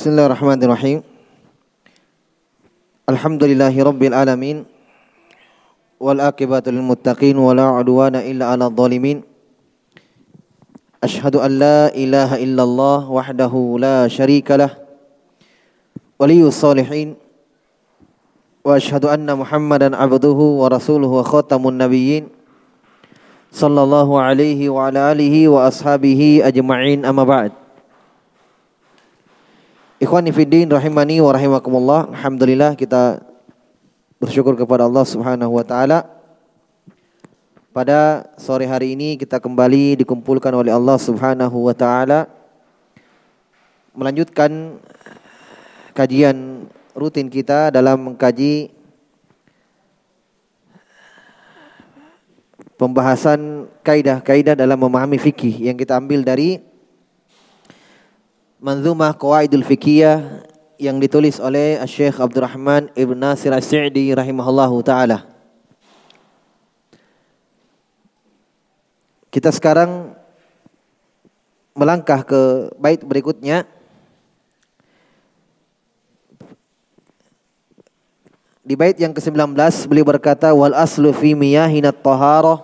بسم الله الرحمن الرحيم الحمد لله رب العالمين والعاقبة المتقين ولا عدوان إلا على الظالمين أشهد أن لا إله إلا الله وحده لا شريك له ولي الصالحين وأشهد أن محمدا عبده ورسوله وخاتم النبيين صلى الله عليه وعلى آله وأصحابه أجمعين أما بعد Ikhwani fiddin rahimani wa rahimakumullah. Alhamdulillah kita bersyukur kepada Allah Subhanahu wa taala. Pada sore hari ini kita kembali dikumpulkan oleh Allah Subhanahu wa taala melanjutkan kajian rutin kita dalam mengkaji pembahasan kaidah-kaidah dalam memahami fikih yang kita ambil dari Manzumah Qawaidul Fikiyah yang ditulis oleh Syekh Abdurrahman Ibn Nasir As-Sa'di rahimahullahu taala. Kita sekarang melangkah ke bait berikutnya. Di bait yang ke-19 beliau berkata wal aslu fi miyahinat taharah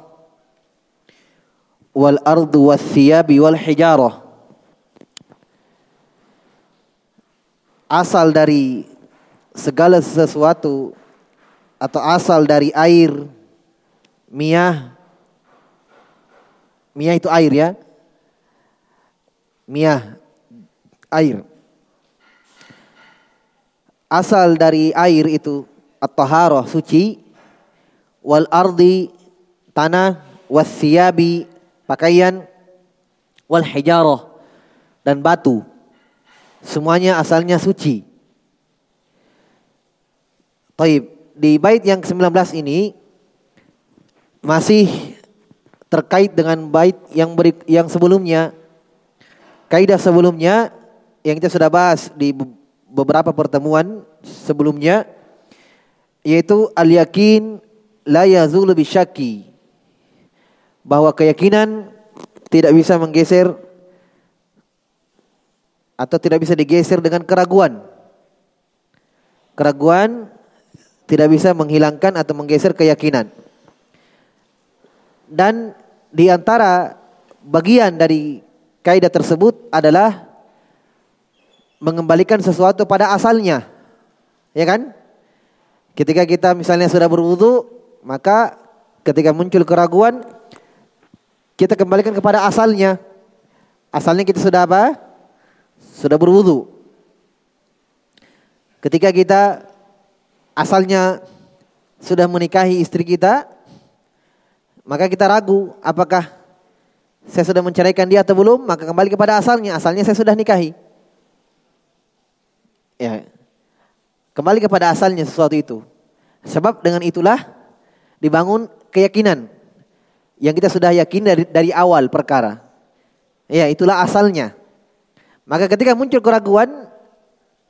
wal ardu was thiyabi wal hijarah asal dari segala sesuatu atau asal dari air miyah. Miyah itu air ya. Miyah air. Asal dari air itu at-taharah suci. Wal ardi tanah. Was siyabi pakaian. Wal hijarah dan batu Semuanya asalnya suci. Taib. Di bait yang ke-19 ini masih terkait dengan bait yang beri, yang sebelumnya. Kaidah sebelumnya yang kita sudah bahas di beberapa pertemuan sebelumnya yaitu al-yakin la yazulu bisyaki bahwa keyakinan tidak bisa menggeser atau tidak bisa digeser dengan keraguan. Keraguan tidak bisa menghilangkan atau menggeser keyakinan. Dan di antara bagian dari kaidah tersebut adalah mengembalikan sesuatu pada asalnya. Ya kan? Ketika kita misalnya sudah berwudu, maka ketika muncul keraguan kita kembalikan kepada asalnya. Asalnya kita sudah apa? Sudah berwudu. Ketika kita asalnya sudah menikahi istri kita, maka kita ragu apakah saya sudah menceraikan dia atau belum, maka kembali kepada asalnya. Asalnya saya sudah nikahi. Ya. Kembali kepada asalnya sesuatu itu. Sebab dengan itulah dibangun keyakinan yang kita sudah yakin dari dari awal perkara. Ya, itulah asalnya. Maka ketika muncul keraguan,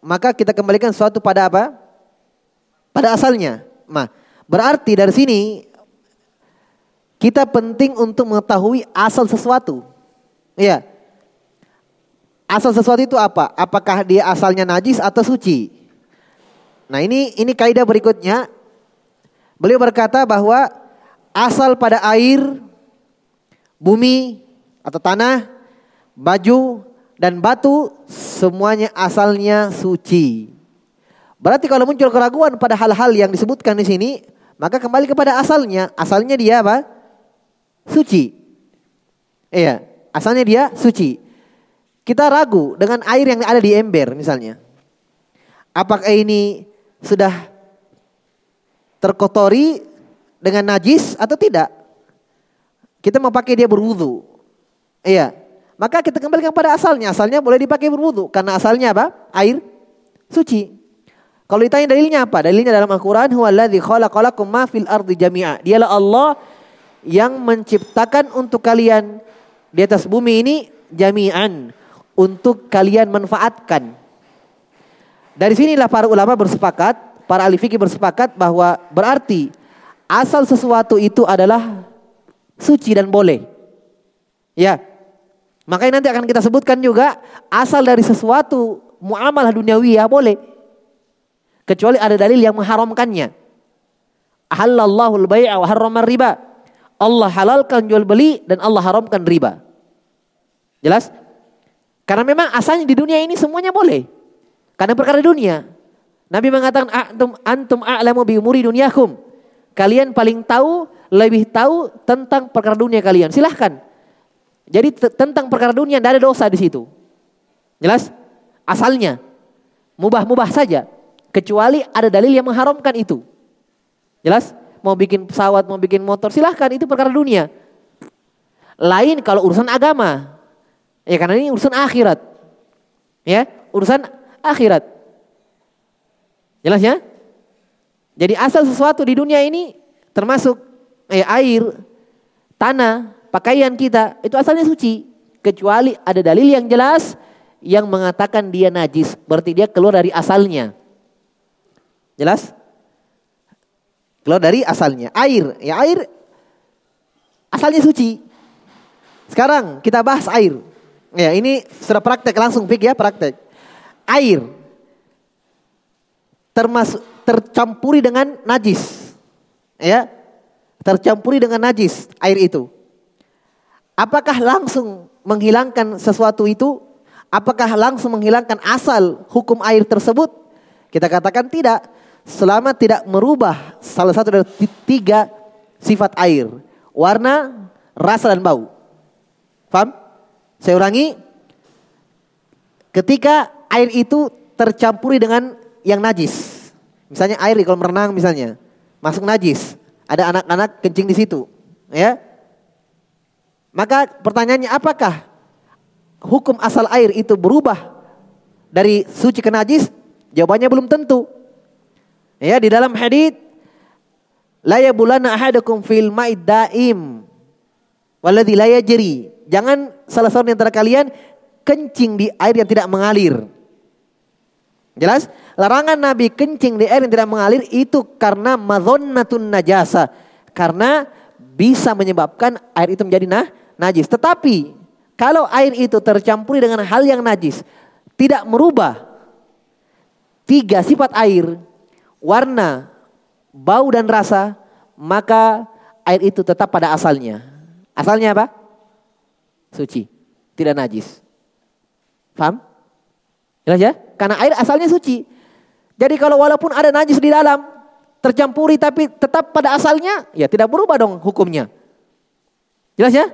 maka kita kembalikan sesuatu pada apa? Pada asalnya. Nah, berarti dari sini kita penting untuk mengetahui asal sesuatu. Iya. Asal sesuatu itu apa? Apakah dia asalnya najis atau suci? Nah, ini ini kaidah berikutnya. Beliau berkata bahwa asal pada air, bumi atau tanah, baju dan batu semuanya asalnya suci. Berarti kalau muncul keraguan pada hal-hal yang disebutkan di sini, maka kembali kepada asalnya. Asalnya dia apa? Suci. Iya, asalnya dia suci. Kita ragu dengan air yang ada di ember misalnya. Apakah ini sudah terkotori dengan najis atau tidak? Kita mau pakai dia berwudu. Iya, maka kita kembali kepada asalnya. Asalnya boleh dipakai berwudu karena asalnya apa? Air suci. Kalau ditanya dalilnya apa? Dalilnya dalam Al-Qur'an huwallazi khalaqalakum ma fil ardi jami'a. Dialah Allah yang menciptakan untuk kalian di atas bumi ini jami'an untuk kalian manfaatkan. Dari sinilah para ulama bersepakat, para ahli fikih bersepakat bahwa berarti asal sesuatu itu adalah suci dan boleh. Ya, Makanya nanti akan kita sebutkan juga asal dari sesuatu muamalah duniawi ya boleh. Kecuali ada dalil yang mengharamkannya. Halallahu al-bai'a wa harrama riba. Allah halalkan jual beli dan Allah haramkan riba. Jelas? Karena memang asalnya di dunia ini semuanya boleh. Karena perkara dunia. Nabi mengatakan antum antum a'lamu bi umuri dunyakum. Kalian paling tahu, lebih tahu tentang perkara dunia kalian. Silahkan. Jadi tentang perkara dunia tidak ada dosa di situ. Jelas? Asalnya mubah-mubah saja. Kecuali ada dalil yang mengharamkan itu. Jelas? Mau bikin pesawat, mau bikin motor, silahkan itu perkara dunia. Lain kalau urusan agama. Ya karena ini urusan akhirat. Ya, urusan akhirat. Jelas ya? Jadi asal sesuatu di dunia ini termasuk eh, air, tanah, pakaian kita itu asalnya suci kecuali ada dalil yang jelas yang mengatakan dia najis, berarti dia keluar dari asalnya. Jelas? Keluar dari asalnya. Air, ya air asalnya suci. Sekarang kita bahas air. Ya, ini sudah praktek langsung pik ya, praktek. Air termasuk tercampuri dengan najis. Ya. Tercampuri dengan najis air itu. Apakah langsung menghilangkan sesuatu itu? Apakah langsung menghilangkan asal hukum air tersebut? Kita katakan tidak. Selama tidak merubah salah satu dari tiga sifat air. Warna, rasa dan bau. Faham? Saya ulangi. Ketika air itu tercampuri dengan yang najis. Misalnya air di kolam renang misalnya. Masuk najis. Ada anak-anak kencing di situ. Ya. Maka pertanyaannya apakah hukum asal air itu berubah dari suci ke najis? Jawabannya belum tentu. Ya, di dalam hadis la yabulana ahadukum fil ma'id daim waladhi la yajri Jangan salah seorang antara kalian kencing di air yang tidak mengalir. Jelas? Larangan Nabi kencing di air yang tidak mengalir itu karena madhonnatun najasa. Karena bisa menyebabkan air itu menjadi nah, najis. Tetapi kalau air itu tercampuri dengan hal yang najis. Tidak merubah tiga sifat air. Warna, bau dan rasa. Maka air itu tetap pada asalnya. Asalnya apa? suci, tidak najis. Paham? Jelas ya? Karena air asalnya suci. Jadi kalau walaupun ada najis di dalam, tercampuri tapi tetap pada asalnya, ya tidak berubah dong hukumnya. Jelas ya?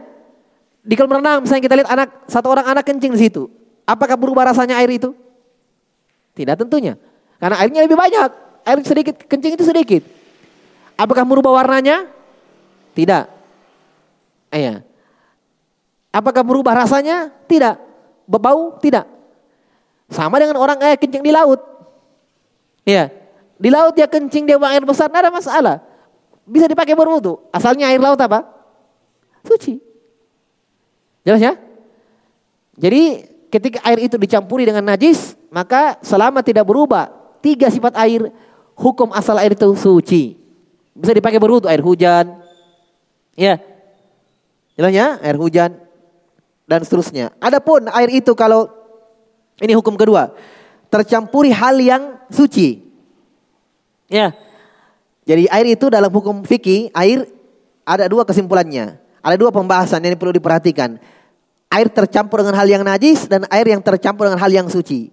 Di kolam renang misalnya kita lihat anak satu orang anak kencing di situ. Apakah berubah rasanya air itu? Tidak tentunya. Karena airnya lebih banyak. Air sedikit, kencing itu sedikit. Apakah merubah warnanya? Tidak. Iya. Apakah berubah rasanya? Tidak. Berbau? Tidak. Sama dengan orang kayak kencing di laut. Ya, di laut dia kencing dia buang air besar, tidak ada masalah. Bisa dipakai berwudu. Asalnya air laut apa? Suci. Jelas ya? Jadi ketika air itu dicampuri dengan najis, maka selama tidak berubah tiga sifat air, hukum asal air itu suci. Bisa dipakai berwudu air hujan. Ya. Jelas ya? Air hujan dan seterusnya. Adapun air itu kalau ini hukum kedua, tercampuri hal yang suci. Ya. Jadi air itu dalam hukum fikih, air ada dua kesimpulannya. Ada dua pembahasan yang perlu diperhatikan. Air tercampur dengan hal yang najis dan air yang tercampur dengan hal yang suci.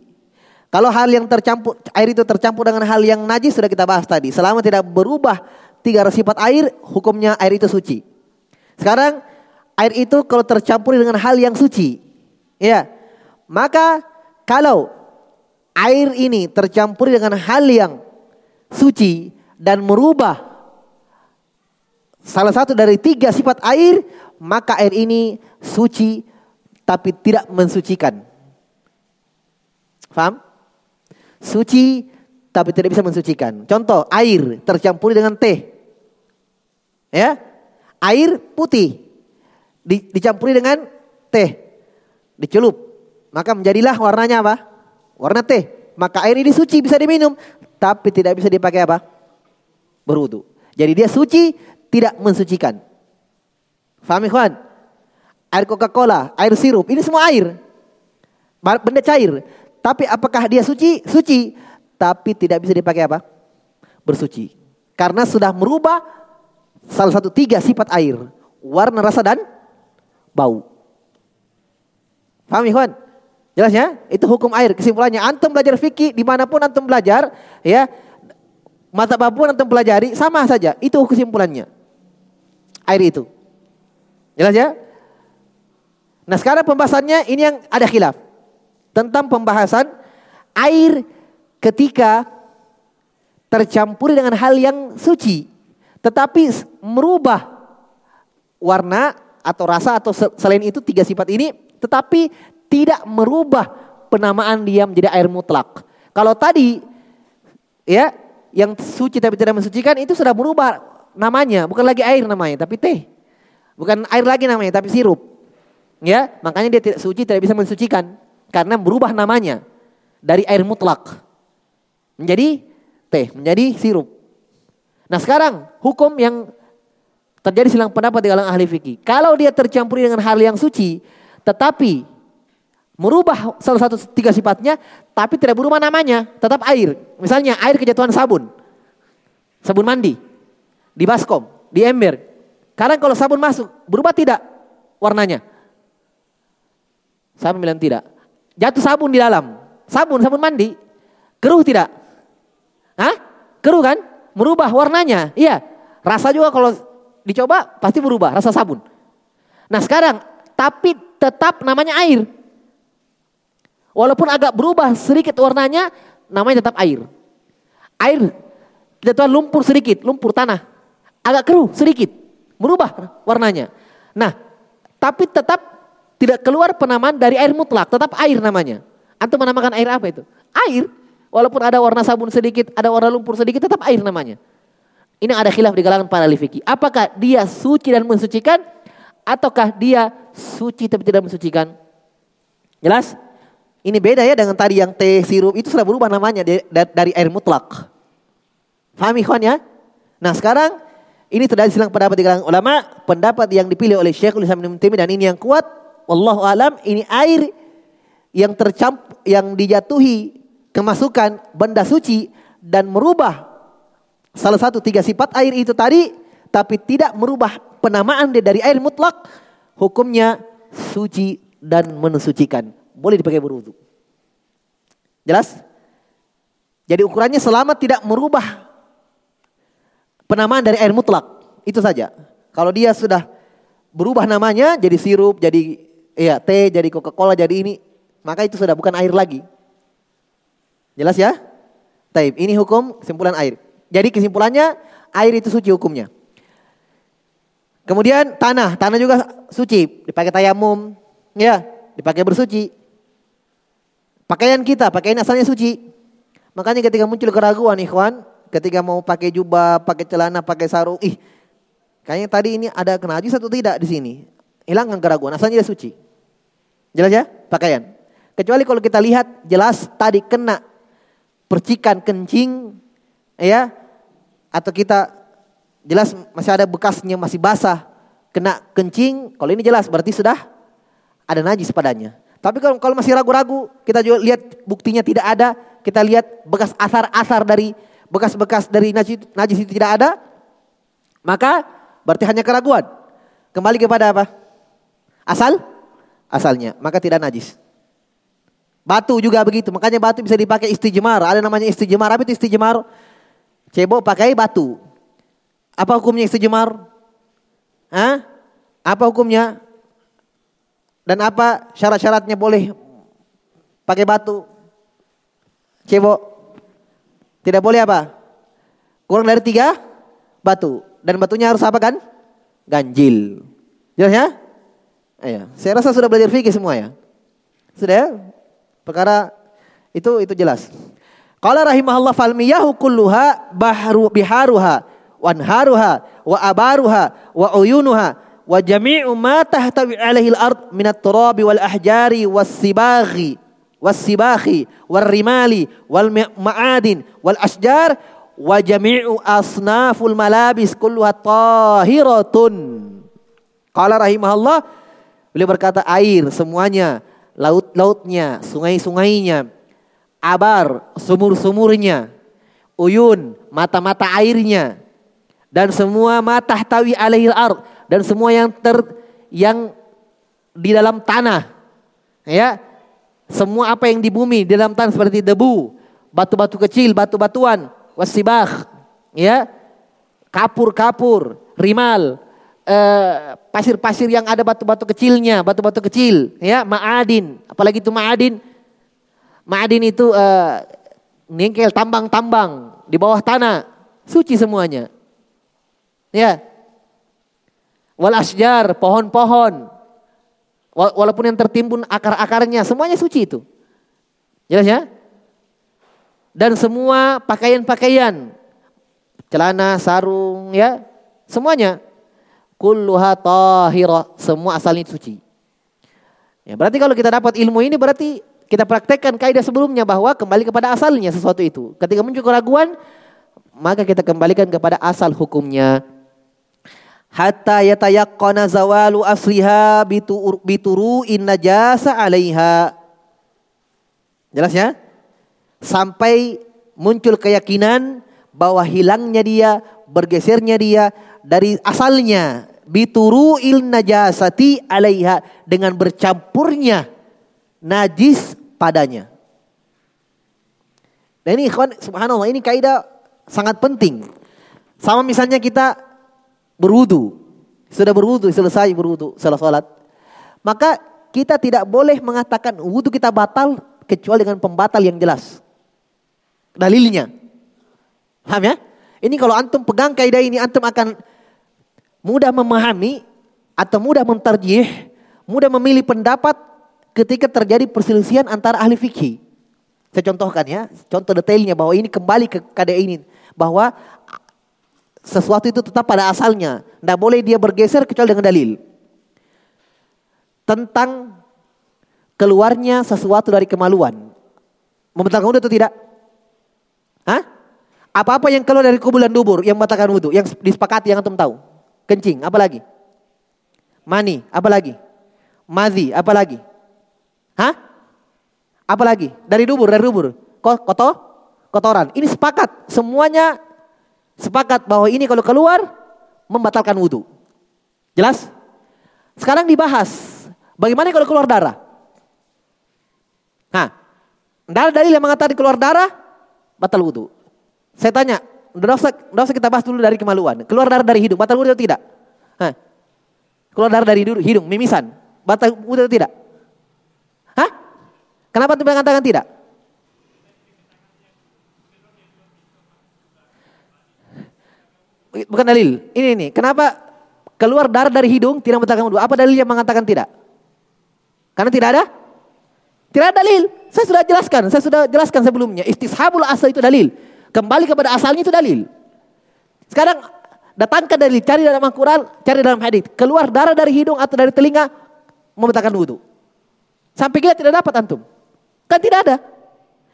Kalau hal yang tercampur, air itu tercampur dengan hal yang najis sudah kita bahas tadi. Selama tidak berubah tiga sifat air, hukumnya air itu suci. Sekarang air itu kalau tercampur dengan hal yang suci. Ya. Maka kalau air ini tercampur dengan hal yang suci dan merubah salah satu dari tiga sifat air, maka air ini suci tapi tidak mensucikan. Faham? Suci tapi tidak bisa mensucikan. Contoh, air tercampur dengan teh. Ya. Air putih di, dicampuri dengan teh, dicelup, maka menjadilah warnanya apa? Warna teh. Maka air ini suci bisa diminum, tapi tidak bisa dipakai apa? Berwudu. Jadi dia suci, tidak mensucikan. Faham ikhwan? Air Coca-Cola, air sirup, ini semua air. Benda cair. Tapi apakah dia suci? Suci. Tapi tidak bisa dipakai apa? Bersuci. Karena sudah merubah salah satu tiga sifat air. Warna, rasa, dan bau. Paham ikhwan? Jelas ya? Itu hukum air. Kesimpulannya, antum belajar fikih di mana pun antum belajar, ya mata apa pun antum pelajari sama saja. Itu kesimpulannya. Air itu. Jelas ya? Nah sekarang pembahasannya ini yang ada khilaf. Tentang pembahasan air ketika tercampuri dengan hal yang suci. Tetapi merubah warna atau rasa atau selain itu tiga sifat ini. Tetapi tidak merubah penamaan dia menjadi air mutlak. Kalau tadi ya yang suci tapi tidak mensucikan itu sudah berubah namanya, bukan lagi air namanya, tapi teh. Bukan air lagi namanya, tapi sirup. Ya, makanya dia tidak suci tidak bisa mensucikan karena berubah namanya dari air mutlak menjadi teh, menjadi sirup. Nah, sekarang hukum yang terjadi silang pendapat di kalangan ahli fikih. Kalau dia tercampuri dengan hal yang suci, tetapi merubah salah satu tiga sifatnya, tapi tidak berubah namanya, tetap air. Misalnya air kejatuhan sabun, sabun mandi, di baskom, di ember. Karena kalau sabun masuk, berubah tidak warnanya? Saya bilang tidak. Jatuh sabun di dalam, sabun, sabun mandi, keruh tidak? Hah? Keruh kan? Merubah warnanya, iya. Rasa juga kalau dicoba pasti berubah, rasa sabun. Nah sekarang, tapi tetap namanya air. Walaupun agak berubah sedikit warnanya, namanya tetap air. Air, kita tuan lumpur sedikit, lumpur tanah. Agak keruh sedikit, merubah warnanya. Nah, tapi tetap tidak keluar penamaan dari air mutlak, tetap air namanya. Antum menamakan air apa itu? Air. Walaupun ada warna sabun sedikit, ada warna lumpur sedikit, tetap air namanya. Ini ada khilaf di kalangan para lifiki. Apakah dia suci dan mensucikan? Ataukah dia suci tapi tidak mensucikan? Jelas? Ini beda ya dengan tadi yang teh sirup itu sudah berubah namanya dari air mutlak. Faham ikhwan ya? Nah sekarang ini terjadi silang pendapat di kalangan ulama, pendapat yang dipilih oleh Syekhul Islam Taimiyah dan ini yang kuat, wallahu alam ini air yang tercamp yang dijatuhi kemasukan benda suci dan merubah salah satu tiga sifat air itu tadi tapi tidak merubah penamaan dia dari air mutlak hukumnya suci dan mensucikan boleh dipakai berwudu. Jelas? Jadi ukurannya selama tidak merubah penamaan dari air mutlak. Itu saja. Kalau dia sudah berubah namanya jadi sirup, jadi ya teh, jadi Coca-Cola, jadi ini, maka itu sudah bukan air lagi. Jelas ya? Taib. Ini hukum kesimpulan air. Jadi kesimpulannya air itu suci hukumnya. Kemudian tanah, tanah juga suci, dipakai tayamum, ya, dipakai bersuci. Pakaian kita, pakaian asalnya suci. Makanya ketika muncul keraguan ikhwan, ketika mau pakai jubah, pakai celana, pakai sarung, ih, kayaknya tadi ini ada kena najis atau tidak di sini. Hilangkan keraguan, asalnya dia suci. Jelas ya? Pakaian. Kecuali kalau kita lihat jelas tadi kena percikan kencing, ya, atau kita jelas masih ada bekasnya masih basah, kena kencing, kalau ini jelas berarti sudah ada najis padanya. Tapi kalau, kalau masih ragu-ragu, kita juga lihat buktinya tidak ada, kita lihat bekas asar-asar dari bekas-bekas dari najis, najis itu tidak ada, maka berarti hanya keraguan. Kembali kepada apa? Asal? Asalnya, maka tidak najis. Batu juga begitu, makanya batu bisa dipakai istijmar. Ada namanya istijmar. Apa itu istijmar? Cebok pakai batu. Apa hukumnya istijmar? Hah? Apa hukumnya? Dan apa syarat-syaratnya boleh pakai batu? Cebok. Tidak boleh apa? Kurang dari tiga batu. Dan batunya harus apa kan? Ganjil. Jelas ya? Iya. Saya rasa sudah belajar fikih semua ya. Sudah ya? Perkara itu itu jelas. Qala rahimahullah fal miyahu kulluha bahru biharuha wanharuha wa abaruha wa uyunuha wa jami'u ma tahtawi alaihi al-ard min at-turabi wal ahjari was sibaghi was sibaghi wal rimali wal ma'adin wal asjar wa jami'u asnaful malabis kulluha tahiratun qala rahimahullah beliau berkata air semuanya laut-lautnya sungai-sungainya abar, sumur-sumurnya, uyun, mata-mata airnya, dan semua mata tawi alaihil ar dan semua yang ter yang di dalam tanah. Ya semua apa yang di bumi di dalam tanah seperti debu batu-batu kecil batu-batuan wasibah ya kapur-kapur rimal pasir-pasir uh, yang ada batu-batu kecilnya batu-batu kecil ya maadin apalagi itu maadin maadin itu uh, ningkel tambang-tambang di bawah tanah suci semuanya Ya. Wal asjar, pohon-pohon. Walaupun yang tertimbun akar-akarnya, semuanya suci itu. Jelas ya? Dan semua pakaian-pakaian, celana, sarung, ya, semuanya kulluha tahira, semua asalnya suci. Ya, berarti kalau kita dapat ilmu ini berarti kita praktekkan kaidah sebelumnya bahwa kembali kepada asalnya sesuatu itu. Ketika muncul keraguan, maka kita kembalikan kepada asal hukumnya hatta yatayaqqana zawalu asliha bituru in najasa 'alaiha. Jelas ya? Sampai muncul keyakinan bahwa hilangnya dia, bergesernya dia dari asalnya bituru il najasati 'alaiha dengan bercampurnya najis padanya. Dan ini ikhwan subhanallah ini kaidah sangat penting. Sama misalnya kita berwudu, sudah berwudu, selesai berwudu, setelah sholat. Maka kita tidak boleh mengatakan wudu kita batal kecuali dengan pembatal yang jelas. Dalilnya. Paham ya? Ini kalau antum pegang kaidah ini antum akan mudah memahami atau mudah menterjih, mudah memilih pendapat ketika terjadi perselisihan antara ahli fikih. Saya contohkan ya, contoh detailnya bahwa ini kembali ke kaidah ini bahwa sesuatu itu tetap pada asalnya. Tidak boleh dia bergeser kecuali dengan dalil. Tentang keluarnya sesuatu dari kemaluan. Membatalkan wudhu atau tidak? Hah? Apa-apa yang keluar dari kubulan dubur yang membatalkan wudhu. Yang disepakati yang antum tahu. Kencing, apa lagi? Mani, apa lagi? Mazi, apa lagi? Hah? Apa lagi? Dari dubur, dari dubur. Kotor? Kotoran. Ini sepakat. Semuanya sepakat bahwa ini kalau keluar membatalkan wudhu. Jelas? Sekarang dibahas bagaimana kalau keluar darah. Nah, dalil yang mengatakan keluar darah batal wudhu. Saya tanya, tidak usah kita bahas dulu dari kemaluan. Keluar darah dari hidung, batal wudhu atau tidak? Hah? Keluar darah dari hidung, mimisan, batal wudhu atau tidak? Hah? Kenapa tidak mengatakan tidak? bukan dalil. Ini ini. Kenapa keluar darah dari hidung tidak membatalkan wudhu? Apa dalil yang mengatakan tidak? Karena tidak ada? Tidak ada dalil. Saya sudah jelaskan, saya sudah jelaskan sebelumnya. Istishabul asal itu dalil. Kembali kepada asalnya itu dalil. Sekarang datangkan dalil, cari dalam Al-Quran, cari dalam hadis. Keluar darah dari hidung atau dari telinga membatalkan wudhu. Sampai kita tidak dapat antum. Kan tidak ada.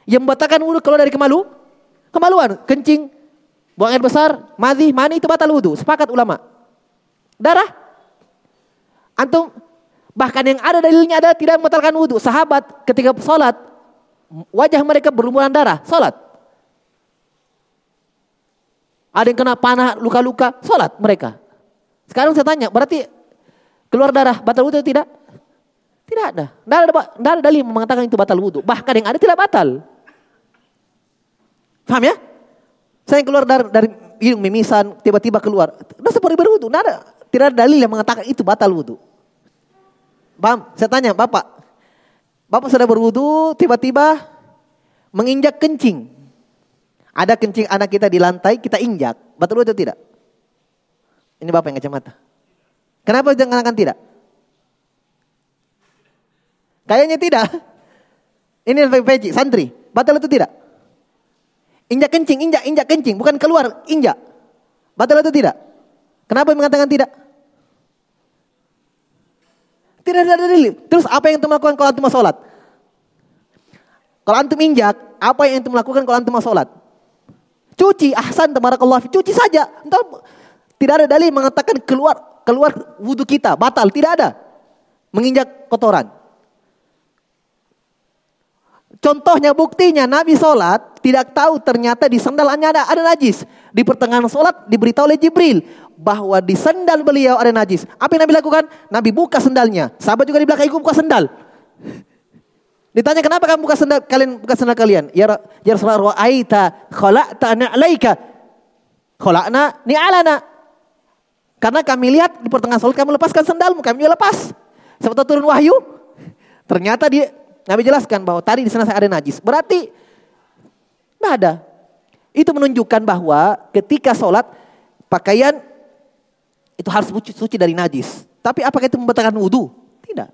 Yang membatalkan wudhu keluar dari kemalu, kemaluan, kencing, Buang air besar, madhi, mani itu batal wudhu. Sepakat ulama. Darah. Antum bahkan yang ada dalilnya ada tidak membatalkan wudhu. Sahabat ketika sholat wajah mereka berlumuran darah, sholat. Ada yang kena panah, luka-luka, sholat mereka. Sekarang saya tanya, berarti keluar darah batal wudhu tidak? Tidak ada. Tidak ada, tidak ada dalil mengatakan itu batal wudhu. Bahkan yang ada tidak batal. Paham ya? Saya keluar dari, dari hidung mimisan, tiba-tiba keluar. Tidak seperti berwudu. Tidak ada, tidak ada dalil yang mengatakan itu batal wudhu. Paham? Saya tanya, Bapak. Bapak sudah berwudu, tiba-tiba menginjak kencing. Ada kencing anak kita di lantai, kita injak. Batal wudhu tidak? Ini Bapak yang kacamata. Kenapa jangan katakan tidak? Kayaknya tidak. Ini peci, santri. Batal itu tidak? Injak kencing, injak, injak kencing. Bukan keluar, injak. Batal atau tidak? Kenapa mengatakan tidak? Tidak ada dalil. Terus apa yang antum lakukan kalau antum mau sholat? Kalau antum injak, apa yang antum lakukan kalau antum mau sholat? Cuci, ahsan, tabarakallah, cuci saja. Entah, tidak ada dalil mengatakan keluar keluar wudhu kita, batal. Tidak ada. Menginjak kotoran. contohnya buktinya Nabi sholat tidak tahu ternyata di sandalnya ada, ada najis. Di pertengahan sholat diberitahu oleh Jibril bahwa di sandal beliau ada najis. Apa yang Nabi lakukan? Nabi buka sandalnya. Sahabat juga di belakang ikut buka sandal. Ditanya kenapa kamu buka sandal kalian buka sandal kalian? Ya ya Rasulullah ra'aita khalaqta alaika. Khalaqna ni'alana. Karena kami lihat di pertengahan sholat kamu lepaskan sandalmu, kami juga lepas. Seperti turun wahyu. Ternyata dia Nabi jelaskan bahwa tadi di sana saya ada najis. Berarti tidak ada. Itu menunjukkan bahwa ketika sholat pakaian itu harus suci, suci dari najis. Tapi apakah itu membatalkan wudhu? Tidak.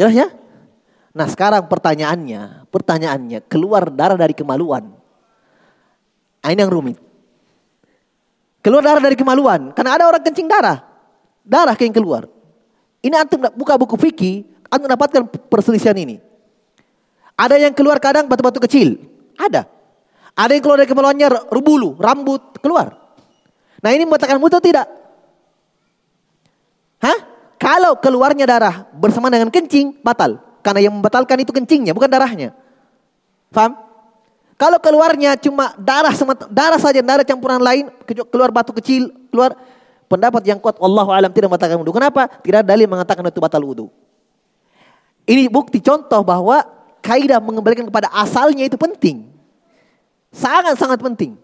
Jelas ya? Nah sekarang pertanyaannya, pertanyaannya keluar darah dari kemaluan. Nah, ini yang rumit. Keluar darah dari kemaluan, karena ada orang kencing darah, darah yang keluar. Ini antum buka buku fikih, anda dapatkan perselisihan ini. Ada yang keluar kadang batu-batu kecil. Ada. Ada yang keluar dari kemaluannya rubulu, rambut keluar. Nah ini membatalkan wudhu tidak? Hah? Kalau keluarnya darah bersama dengan kencing, batal. Karena yang membatalkan itu kencingnya, bukan darahnya. Faham? Kalau keluarnya cuma darah darah saja, darah campuran lain, keluar batu kecil, keluar pendapat yang kuat Allah alam tidak membatalkan wudhu. Kenapa? Tidak ada dalil mengatakan itu batal wudhu. Ini bukti contoh bahwa kaidah mengembalikan kepada asalnya itu penting. Sangat-sangat penting.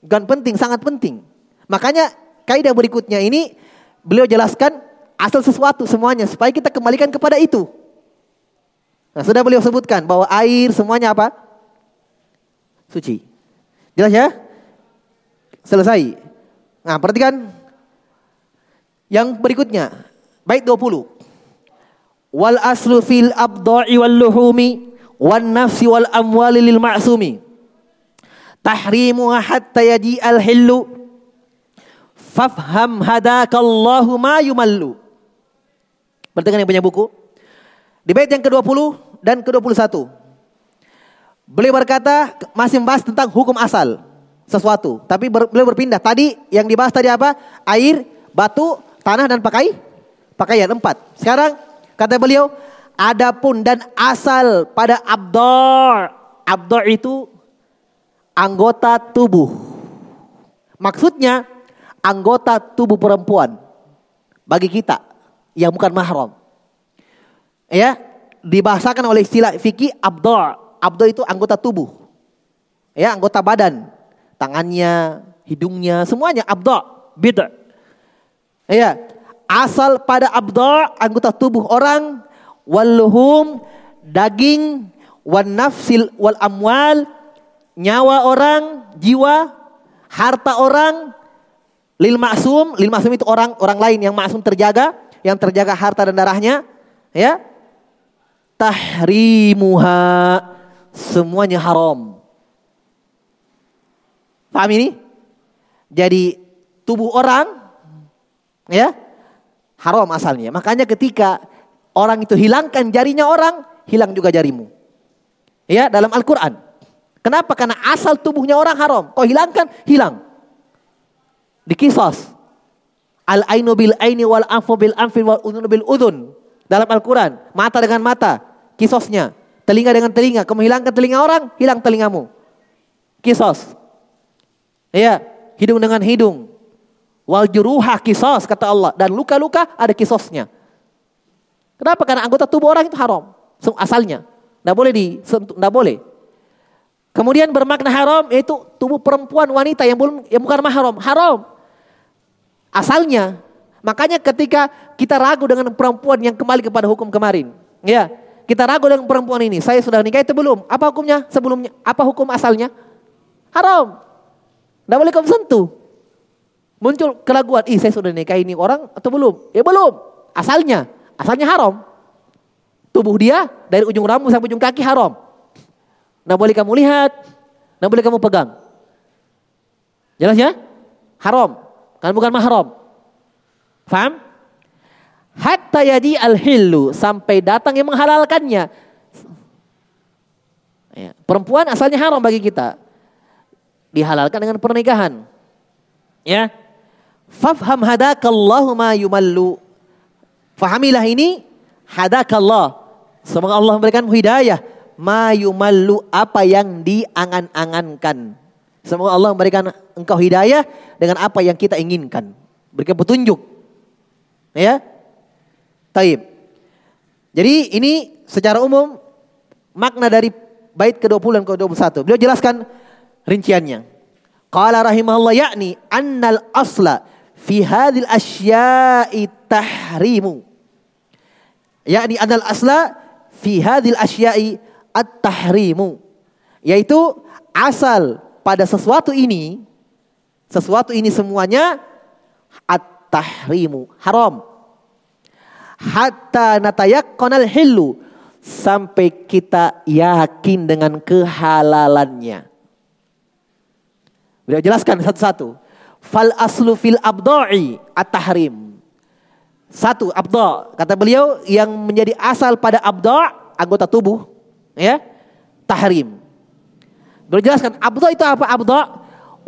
Bukan penting, sangat penting. Makanya kaidah berikutnya ini beliau jelaskan asal sesuatu semuanya supaya kita kembalikan kepada itu. Nah, sudah beliau sebutkan bahwa air semuanya apa? Suci. Jelas ya? Selesai. Nah, perhatikan yang berikutnya. Baik 20 wal aslu fil abda'i wal luhumi wan nafsi wal amwali lil ma'sumi tahrimu hatta yaji al hillu fafham hadakallahu ma yumallu Perhatikan yang punya buku di bait yang ke-20 dan ke-21. Beliau berkata masih membahas tentang hukum asal sesuatu. Tapi ber, beliau berpindah. Tadi yang dibahas tadi apa? Air batu tanah dan pakai? Pakaian. Empat. Sekarang Kata beliau, adapun dan asal pada abdor. Abdor itu anggota tubuh. Maksudnya anggota tubuh perempuan. Bagi kita yang bukan mahram. Ya, dibahasakan oleh istilah fikih abdor. Abdor itu anggota tubuh. Ya, anggota badan. Tangannya, hidungnya, semuanya abdor. Bid'ah. Ya, asal pada abda anggota tubuh orang waluhum daging wan nafsil wal amwal nyawa orang jiwa harta orang lil maksum lil maksum itu orang orang lain yang maksum terjaga yang terjaga harta dan darahnya ya tahrimuha semuanya haram paham ini jadi tubuh orang ya haram asalnya. Makanya ketika orang itu hilangkan jarinya orang, hilang juga jarimu. Ya, dalam Al-Qur'an. Kenapa? Karena asal tubuhnya orang haram. Kau hilangkan, hilang. Di kisos. Al-ainu bil aini wal anfu bil anfi wal udhun bil udhun. Dalam Al-Quran. Mata dengan mata. Kisosnya. Telinga dengan telinga. Kamu hilangkan telinga orang, hilang telingamu. Kisos. Ya. Hidung dengan hidung. Wal juruha kisos kata Allah. Dan luka-luka ada kisosnya. Kenapa? Karena anggota tubuh orang itu haram. Asalnya. Tidak boleh disentuh. Tidak boleh. Kemudian bermakna haram yaitu tubuh perempuan wanita yang belum yang bukan mahram. Haram. Asalnya. Makanya ketika kita ragu dengan perempuan yang kembali kepada hukum kemarin. Ya. Kita ragu dengan perempuan ini. Saya sudah nikah itu belum. Apa hukumnya sebelumnya? Apa hukum asalnya? Haram. Tidak boleh kamu sentuh. Muncul keraguan, ih saya sudah nikah ini orang atau belum? Ya belum. Asalnya, asalnya haram. Tubuh dia dari ujung rambut sampai ujung kaki haram. Nah boleh kamu lihat, nah boleh kamu pegang. Jelas ya? Haram. Kan bukan mahram. Faham? Hatta yadi al-hillu. Sampai datang yang menghalalkannya. Ya. Perempuan asalnya haram bagi kita. Dihalalkan dengan pernikahan. Ya. Fafham hadakallahu ma yumallu. Fahamilah ini hadakallah. Semoga Allah memberikan hidayah. Mayumallu apa yang diangan-angankan. Semoga Allah memberikan engkau hidayah dengan apa yang kita inginkan. Berikan petunjuk. Ya. Taib. Jadi ini secara umum makna dari bait ke-20 dan ke-21. Beliau jelaskan rinciannya. Qala rahimahullah yakni annal asla fi hadhil asya'i tahrimu. Yakni annal asla fi hadhil asya'i at-tahrimu. Yaitu asal pada sesuatu ini sesuatu ini semuanya at-tahrimu, haram. Hatta natayaqqanal hillu sampai kita yakin dengan kehalalannya. Beliau jelaskan satu-satu. Fal aslu fil abdo'i at-tahrim. Satu, abdo. Kata beliau yang menjadi asal pada abdo, anggota tubuh. ya Tahrim. Beliau jelaskan, abdo itu apa abdo?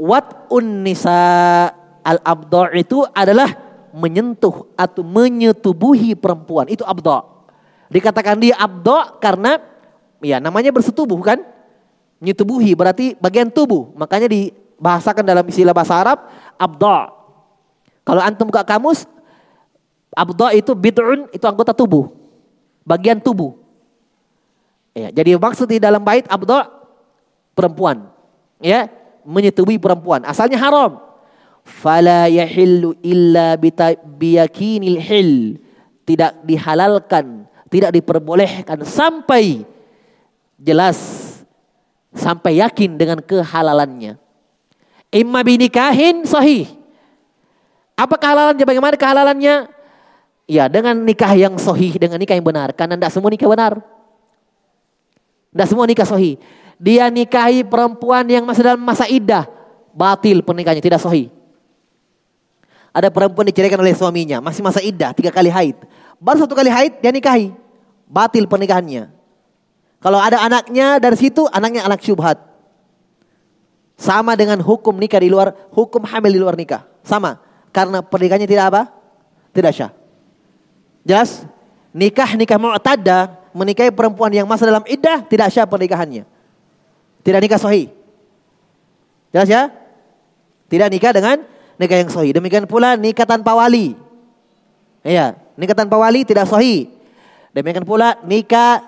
Wat unnisa al abdo itu adalah menyentuh atau menyetubuhi perempuan. Itu abdo. Dikatakan dia abdo karena ya namanya bersetubuh kan? Menyetubuhi berarti bagian tubuh. Makanya di bahasakan dalam istilah bahasa Arab abda. Kalau antum buka kamus abda itu bid'un itu anggota tubuh. Bagian tubuh. Ya, jadi maksud di dalam bait abda perempuan. Ya, menyetubuhi perempuan. Asalnya haram. Fala yahillu illa biyakinil hil. Tidak dihalalkan, tidak diperbolehkan sampai jelas sampai yakin dengan kehalalannya. Imma binikahin sahih. Apa kehalalannya? Bagaimana kehalalannya? Ya dengan nikah yang sahih, dengan nikah yang benar. Karena tidak semua nikah benar. Tidak semua nikah sahih. Dia nikahi perempuan yang masih dalam masa iddah. Batil pernikahannya, tidak sahih. Ada perempuan diceraikan oleh suaminya, masih masa iddah, tiga kali haid. Baru satu kali haid, dia nikahi. Batil pernikahannya. Kalau ada anaknya dari situ, anaknya anak syubhat. Sama dengan hukum nikah di luar, hukum hamil di luar nikah. Sama. Karena pernikahannya tidak apa? Tidak syah. Jelas? Nikah nikah mu'tada menikahi perempuan yang masih dalam iddah tidak syah pernikahannya. Tidak nikah sahih. Jelas ya? Tidak nikah dengan nikah yang sahih. Demikian pula nikah tanpa wali. Iya, nikah tanpa wali tidak sahih. Demikian pula nikah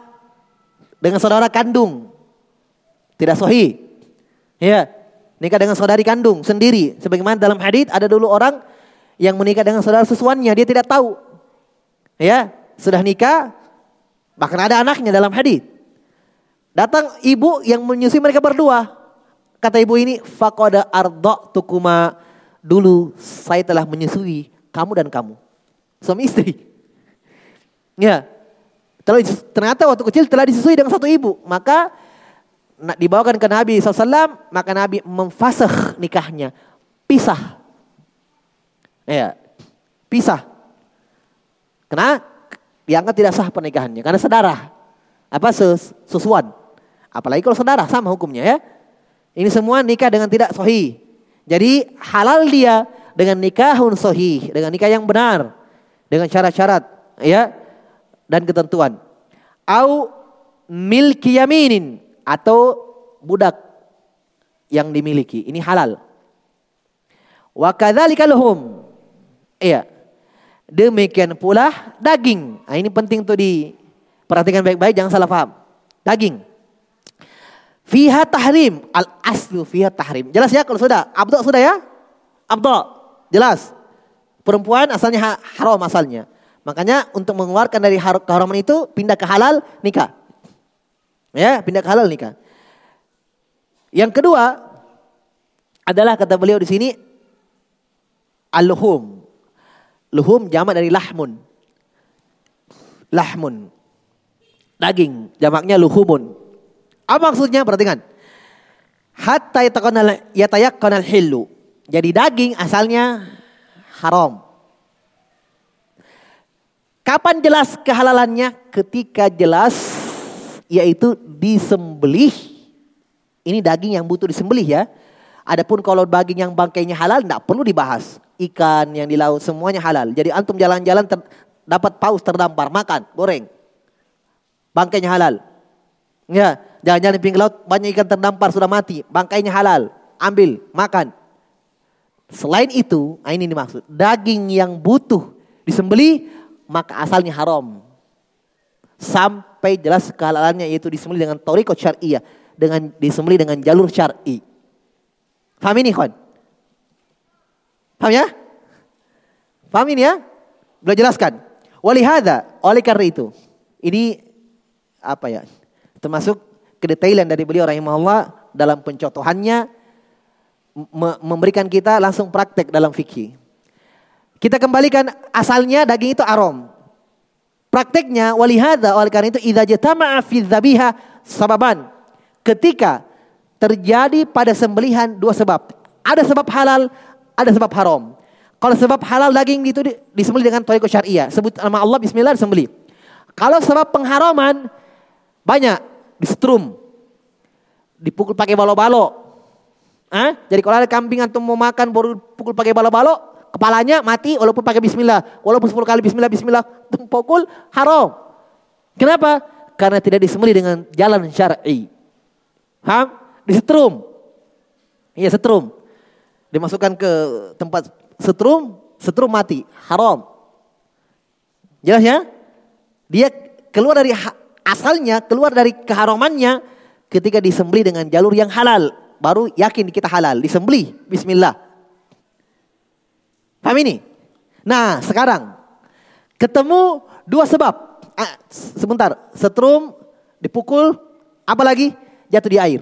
dengan saudara kandung. Tidak sahih. Ya, nikah dengan saudari kandung sendiri. Sebagaimana dalam hadis ada dulu orang yang menikah dengan saudara sesuannya, dia tidak tahu. Ya, sudah nikah, bahkan ada anaknya dalam hadis. Datang ibu yang menyusui mereka berdua. Kata ibu ini, fakoda ardo tukuma dulu saya telah menyusui kamu dan kamu. Suami istri. Ya. Ternyata waktu kecil telah disusui dengan satu ibu. Maka dibawakan ke Nabi SAW, maka Nabi memfasah nikahnya. Pisah. Ya, pisah. Karena dianggap tidak sah pernikahannya. Karena saudara. Apa sus, susuan. Apalagi kalau saudara sama hukumnya ya. Ini semua nikah dengan tidak sohi. Jadi halal dia dengan nikahun sohi. Dengan nikah yang benar. Dengan syarat-syarat. ya Dan ketentuan. Au milki yaminin atau budak yang dimiliki. Ini halal. Wa lahum. Iya. Demikian pula daging. Nah, ini penting tuh diperhatikan baik-baik jangan salah paham. Daging. Fiha tahrim. Al aslu fiha tahrim. Jelas ya kalau sudah. Abdo sudah ya? Abdo. Jelas. Perempuan asalnya haram asalnya. Makanya untuk mengeluarkan dari keharaman itu pindah ke halal nikah. Ya, pindah ke halal nikah. Yang kedua adalah kata beliau di sini al-luhum. Luhum jamak dari lahmun. Lahmun. Daging, jamaknya luhumun. Apa maksudnya? Perhatikan. Hatta yatayaqqanal hillu. Jadi daging asalnya haram. Kapan jelas kehalalannya? Ketika jelas yaitu disembelih. Ini daging yang butuh disembelih ya. Adapun kalau daging yang bangkainya halal tidak perlu dibahas. Ikan yang di laut semuanya halal. Jadi antum jalan-jalan dapat paus terdampar, makan, goreng. bangkainya halal. Ya, jangan-jangan di pinggir laut banyak ikan terdampar sudah mati, bangkainya halal, ambil, makan. Selain itu, nah ini dimaksud, daging yang butuh disembeli maka asalnya haram. Sampai jelas kehalalannya yaitu disembeli dengan toriko syariah, dengan disembeli dengan jalur syar'i. Paham ini, kawan? Paham ya? Paham ini ya? Boleh jelaskan. Walihada, oleh karena itu. Ini apa ya? Termasuk kedetailan dari beliau rahimahullah dalam pencontohannya memberikan kita langsung praktek dalam fikih. Kita kembalikan asalnya daging itu arom. Prakteknya walihada oleh karena itu idza jatama'a fi sababan. Ketika terjadi pada sembelihan dua sebab. Ada sebab halal, ada sebab haram. Kalau sebab halal daging itu disembeli dengan toiko syariah. Sebut nama Allah bismillah disembeli. Kalau sebab pengharaman banyak disetrum. Dipukul pakai balo-balo. Ah, jadi kalau ada kambing atau mau makan baru pukul pakai balo-balo, kepalanya mati walaupun pakai bismillah. Walaupun 10 kali bismillah bismillah pukul haram. Kenapa? Karena tidak disembeli dengan jalan syar'i. Paham? Disetrum. Iya setrum. Dimasukkan ke tempat setrum, setrum mati, haram. Jelas ya? Dia keluar dari asalnya, keluar dari keharamannya ketika disembeli dengan jalur yang halal baru yakin kita halal, disembeli, bismillah. Paham ini? Nah, sekarang ketemu dua sebab. Ah, sebentar, setrum dipukul, apa lagi? Jatuh di air.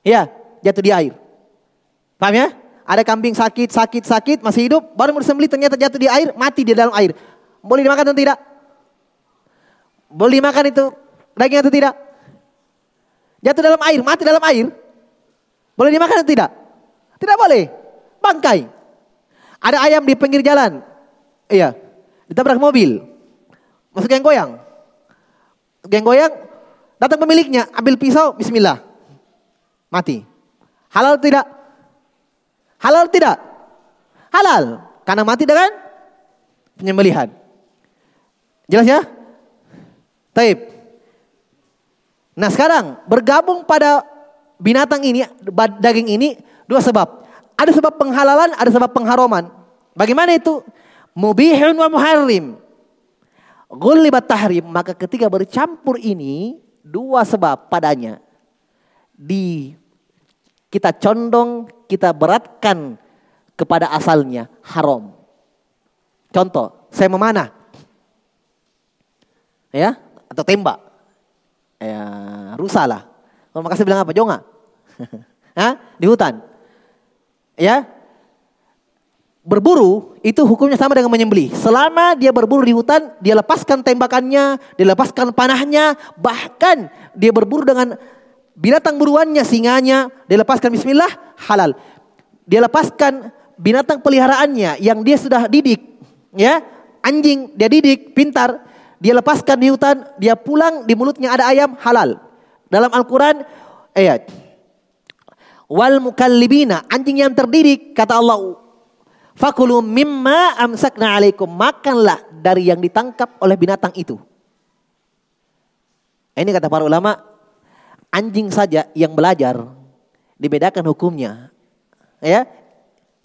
Ya, jatuh di air. Paham ya? Ada kambing sakit, sakit, sakit, masih hidup, baru disembeli ternyata jatuh di air, mati di dalam air. Boleh dimakan atau tidak? Boleh dimakan itu daging atau tidak? Jatuh dalam air, mati dalam air. Boleh dimakan atau tidak? Tidak boleh. Bangkai. Ada ayam di pinggir jalan. Iya. Ditabrak mobil. Masuk geng goyang. Geng goyang. Datang pemiliknya. Ambil pisau. Bismillah. Mati. Halal tidak? Halal tidak? Halal. Karena mati dengan penyembelihan. Jelas ya? Taib. Nah sekarang bergabung pada binatang ini, daging ini dua sebab. Ada sebab penghalalan, ada sebab pengharaman. Bagaimana itu? Mubihun wa muharrim. Ghulibat tahrim. Maka ketika bercampur ini, dua sebab padanya. Di kita condong, kita beratkan kepada asalnya haram. Contoh, saya memanah. Ya, atau tembak. Ya, rusak lah. Kalau Makassar bilang apa? Jonga. Hah? Di hutan. Ya. Berburu itu hukumnya sama dengan menyembelih. Selama dia berburu di hutan, dia lepaskan tembakannya, dia lepaskan panahnya, bahkan dia berburu dengan binatang buruannya, singanya, dia lepaskan bismillah, halal. Dia lepaskan binatang peliharaannya yang dia sudah didik, ya, anjing dia didik, pintar, dia lepaskan di hutan, dia pulang di mulutnya ada ayam, halal. Dalam Al-Quran ayat. Wal mukallibina, anjing yang terdidik, kata Allah. Fakulu mimma amsakna alaikum. Makanlah dari yang ditangkap oleh binatang itu. Ini kata para ulama, anjing saja yang belajar dibedakan hukumnya. Ya,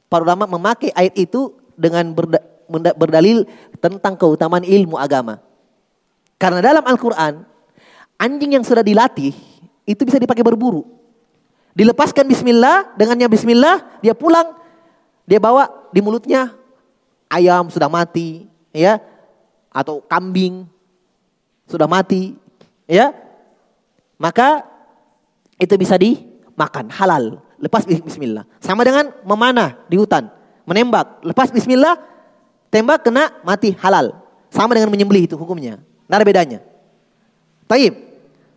para ulama memakai ayat itu dengan berda, berdalil tentang keutamaan ilmu agama. Karena dalam Al-Quran Anjing yang sudah dilatih itu bisa dipakai berburu. Dilepaskan bismillah, dengannya bismillah, dia pulang, dia bawa di mulutnya ayam sudah mati, ya, atau kambing sudah mati, ya. Maka itu bisa dimakan halal, lepas bismillah. Sama dengan memanah di hutan, menembak, lepas bismillah, tembak kena mati halal. Sama dengan menyembelih itu hukumnya. Tidak ada bedanya. Taib.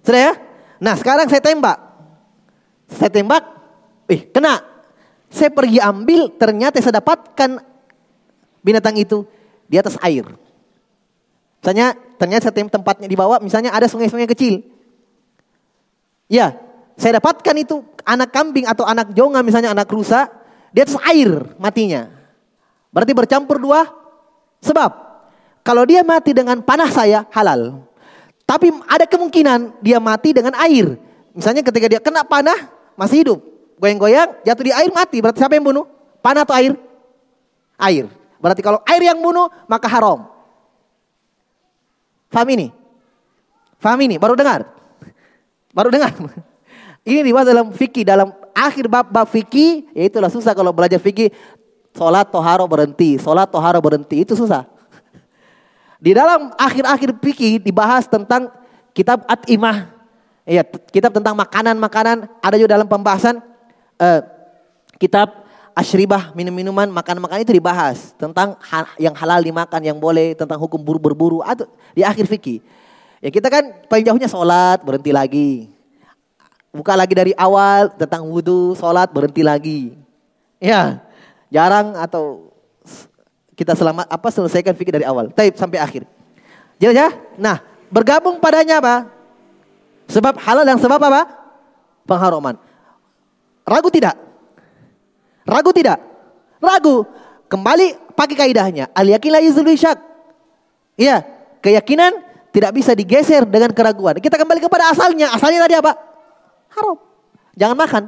Sudah ya? Nah sekarang saya tembak. Saya tembak. Eh kena. Saya pergi ambil ternyata saya dapatkan binatang itu di atas air. Misalnya ternyata saya tempatnya di bawah misalnya ada sungai-sungai kecil. Ya, saya dapatkan itu anak kambing atau anak jonga misalnya anak rusa di atas air matinya. Berarti bercampur dua sebab. Kalau dia mati dengan panah saya halal. Tapi ada kemungkinan dia mati dengan air. Misalnya ketika dia kena panah, masih hidup. Goyang-goyang, jatuh di air, mati. Berarti siapa yang bunuh? Panah atau air? Air. Berarti kalau air yang bunuh, maka haram. Faham ini? Faham ini? Baru dengar? Baru dengar? Ini dibahas dalam fikih, dalam akhir bab-bab fikih, ya itulah susah kalau belajar fikih. Sholat toharo berhenti, sholat toharo berhenti, itu susah. Di dalam akhir-akhir fikih dibahas tentang kitab At-Imah. Ya, kitab tentang makanan-makanan ada juga dalam pembahasan uh, kitab Ashribah minum-minuman makan-makan itu dibahas tentang ha yang halal dimakan yang boleh tentang hukum buru berburu atau di akhir fikih. Ya kita kan paling jauhnya sholat berhenti lagi. Buka lagi dari awal tentang wudhu, sholat berhenti lagi. Ya jarang atau kita selamat apa selesaikan fikir dari awal. Taib sampai akhir. Jelas ya? Nah, bergabung padanya apa? Sebab halal dan sebab apa? Pengharuman. Ragu tidak? Ragu tidak? Ragu. Kembali pakai kaidahnya. Al yakin la syak. Iya, keyakinan tidak bisa digeser dengan keraguan. Kita kembali kepada asalnya. Asalnya tadi apa? Haram. Jangan makan.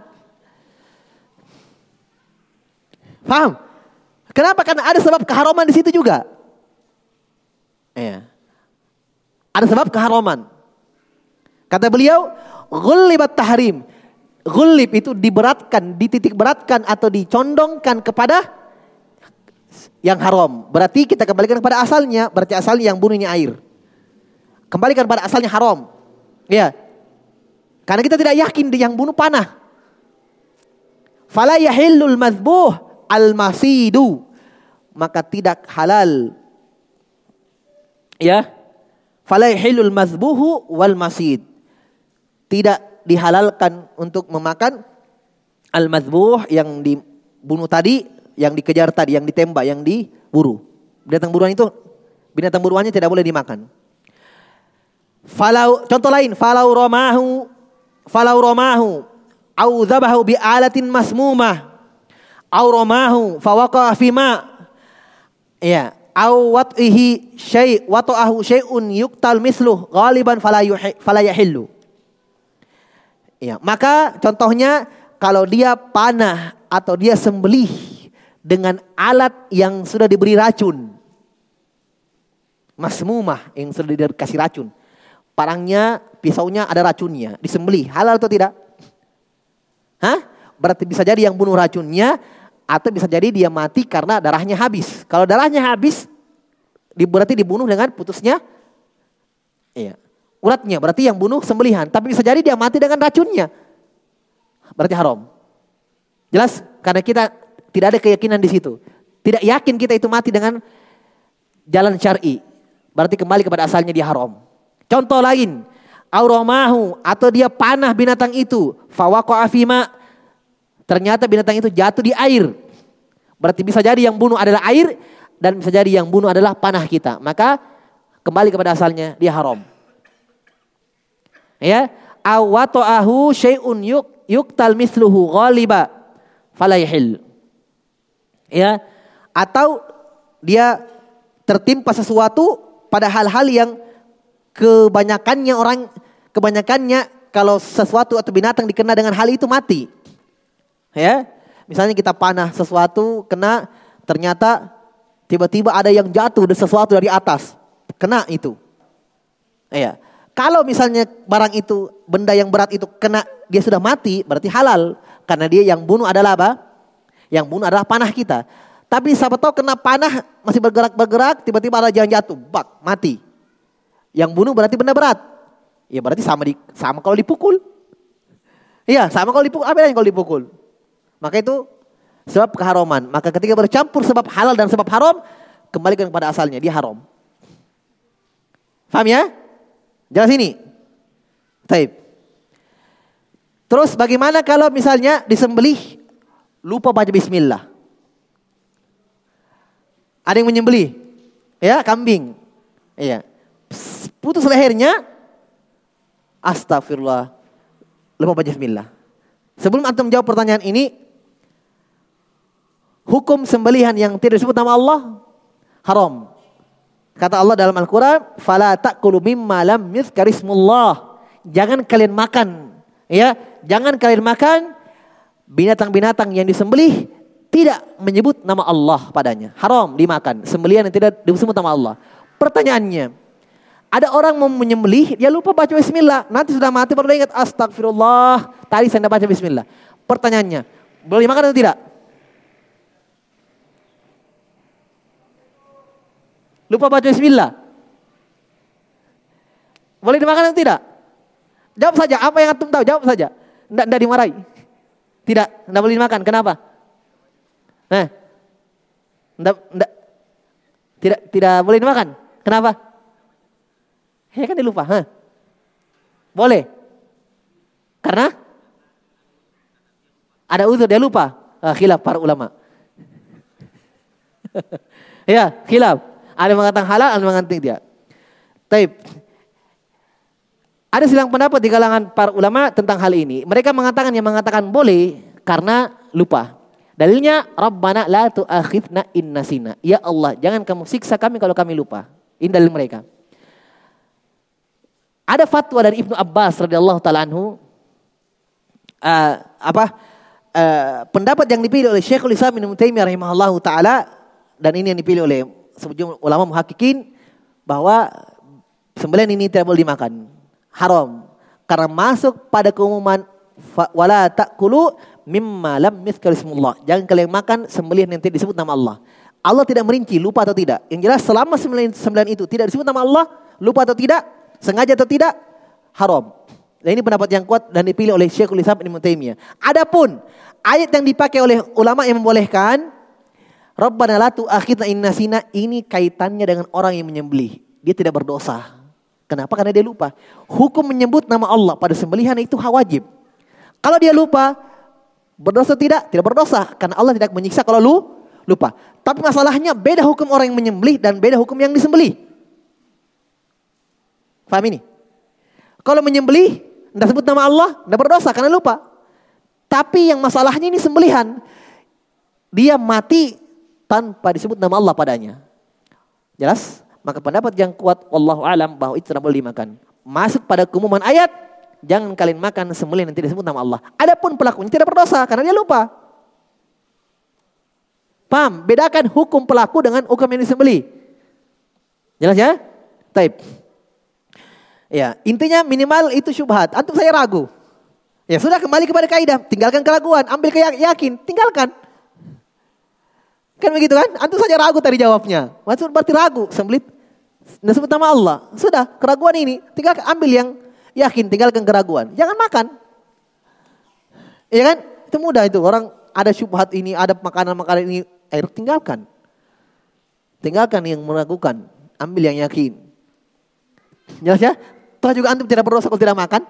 Paham? Kenapa? Karena ada sebab keharuman di situ juga. Iya. Ada sebab keharuman. Kata beliau, ghulibat tahrim. Ghulib itu diberatkan, dititik beratkan atau dicondongkan kepada yang haram. Berarti kita kembalikan kepada asalnya, berarti asalnya yang bunuhnya air. Kembalikan pada asalnya haram. Ya. Karena kita tidak yakin yang bunuh panah. Fala yahillul mazbuh al-masidu maka tidak halal. Ya. Fala hilul mazbuhu wal masid. Tidak dihalalkan untuk memakan al-mazbuh yang dibunuh tadi, yang dikejar tadi, yang ditembak, yang diburu. Binatang buruan itu binatang buruannya tidak boleh dimakan. Falau contoh lain, falau romahu falau romahu au dzabahu bi alatin masmumah au romahu fawaqa Ya, au wat'ihi syai' wata'ahu syai'un yuktal misluh ghaliban fala fala yahillu. Ya, maka contohnya kalau dia panah atau dia sembelih dengan alat yang sudah diberi racun. Masmumah yang sudah dikasih racun. Parangnya, pisaunya ada racunnya, disembelih. Halal atau tidak? Hah? Berarti bisa jadi yang bunuh racunnya atau bisa jadi dia mati karena darahnya habis. Kalau darahnya habis, berarti dibunuh dengan putusnya iya, uratnya. Berarti yang bunuh sembelihan. Tapi bisa jadi dia mati dengan racunnya. Berarti haram. Jelas? Karena kita tidak ada keyakinan di situ. Tidak yakin kita itu mati dengan jalan syar'i. Berarti kembali kepada asalnya dia haram. Contoh lain, auramahu atau dia panah binatang itu, fawaqo afima Ternyata binatang itu jatuh di air. Berarti bisa jadi yang bunuh adalah air dan bisa jadi yang bunuh adalah panah kita. Maka kembali kepada asalnya dia haram. Ya, awato'ahu syai'un yuk yuktal misluhu ghaliba fala Ya, atau dia tertimpa sesuatu pada hal-hal yang kebanyakannya orang kebanyakannya kalau sesuatu atau binatang dikena dengan hal itu mati. Ya, misalnya kita panah sesuatu kena ternyata tiba-tiba ada yang jatuh dari sesuatu dari atas, kena itu. Ya. Kalau misalnya barang itu benda yang berat itu kena dia sudah mati berarti halal karena dia yang bunuh adalah apa? Yang bunuh adalah panah kita. Tapi siapa tahu kena panah masih bergerak-bergerak tiba-tiba ada yang jatuh, bak mati. Yang bunuh berarti benda berat. Ya berarti sama di sama kalau dipukul. Iya, sama kalau dipukul. Apa yang kalau dipukul? Maka itu sebab keharuman. Maka ketika bercampur sebab halal dan sebab haram, kembalikan kepada asalnya, dia haram. Faham ya? Jelas ini? Taib. Terus bagaimana kalau misalnya disembelih lupa baca bismillah? Ada yang menyembelih? Ya, kambing. Iya. Putus lehernya. Astagfirullah. Lupa baca bismillah. Sebelum antum jawab pertanyaan ini, hukum sembelihan yang tidak disebut nama Allah haram. Kata Allah dalam Al-Qur'an, "Fala ta'kulu mimma lam yuzkarismullah." Jangan kalian makan, ya. Jangan kalian makan binatang-binatang yang disembelih tidak menyebut nama Allah padanya. Haram dimakan. Sembelihan yang tidak disebut nama Allah. Pertanyaannya, ada orang mau menyembelih, dia lupa baca bismillah. Nanti sudah mati baru ingat astagfirullah. Tadi saya tidak baca bismillah. Pertanyaannya, boleh dimakan atau tidak? Lupa baca bismillah. Boleh dimakan atau tidak? Jawab saja, apa yang antum tahu? Jawab saja. Tidak, tidak dimarahi. Tidak, tidak boleh dimakan. Kenapa? Nah, tidak, tidak, tidak, tidak boleh dimakan. Kenapa? Ya kan dia lupa. Hah? Boleh. Karena ada uzur dia lupa. Ah, khilaf para ulama. ya, khilaf. Ada yang mengatakan halal, ada yang mengatakan tidak. Taib. Ada silang pendapat di kalangan para ulama tentang hal ini. Mereka mengatakan yang mengatakan boleh karena lupa. Dalilnya Rabbana la tu'akhidna in nasina. Ya Allah, jangan kamu siksa kami kalau kami lupa. Ini dalil mereka. Ada fatwa dari Ibnu Abbas radhiyallahu taala anhu uh, apa uh, pendapat yang dipilih oleh Syekhul Islam Ibnu Taimiyah rahimahullahu taala dan ini yang dipilih oleh sejumlah ulama muhakikin bahwa sembelihan ini tidak boleh dimakan. Haram. Karena masuk pada keumuman wala ta'kulu mimma lam yuzkarismullah. Jangan kalian makan sembelihan yang tidak disebut nama Allah. Allah tidak merinci lupa atau tidak. Yang jelas selama sembelihan, sembelihan itu tidak disebut nama Allah, lupa atau tidak, sengaja atau tidak, haram. Dan ini pendapat yang kuat dan dipilih oleh Syekhul Islam Ibnu Taimiyah. Adapun ayat yang dipakai oleh ulama yang membolehkan Rabbana la tu'akhidna in nasina ini kaitannya dengan orang yang menyembelih. Dia tidak berdosa. Kenapa? Karena dia lupa. Hukum menyebut nama Allah pada sembelihan itu wajib. Kalau dia lupa, berdosa tidak? Tidak berdosa. Karena Allah tidak menyiksa kalau lu lupa. Tapi masalahnya beda hukum orang yang menyembelih dan beda hukum yang disembelih. Paham ini? Kalau menyembelih, tidak sebut nama Allah, tidak berdosa karena lupa. Tapi yang masalahnya ini sembelihan. Dia mati tanpa disebut nama Allah padanya. Jelas? Maka pendapat yang kuat Allah alam bahwa itu tidak boleh dimakan. Masuk pada keumuman ayat, jangan kalian makan sembelih tidak disebut nama Allah. Adapun pelakunya tidak berdosa karena dia lupa. Paham? Bedakan hukum pelaku dengan hukum yang disembelih. Jelas ya? Taib. Ya, intinya minimal itu syubhat. Antum saya ragu. Ya sudah kembali kepada kaidah, tinggalkan keraguan, ambil keyakin, tinggalkan. Kan begitu kan? Antum saja ragu tadi jawabnya. Maksud berarti ragu, sembelit. Nah, sebut nama Allah. Sudah, keraguan ini tinggal ambil yang yakin, tinggalkan keraguan. Jangan makan. Iya kan? Itu mudah itu. Orang ada syubhat ini, ada makanan-makanan ini, air tinggalkan. Tinggalkan yang meragukan, ambil yang yakin. Jelas ya? Toh juga antum tidak berdosa kalau tidak makan.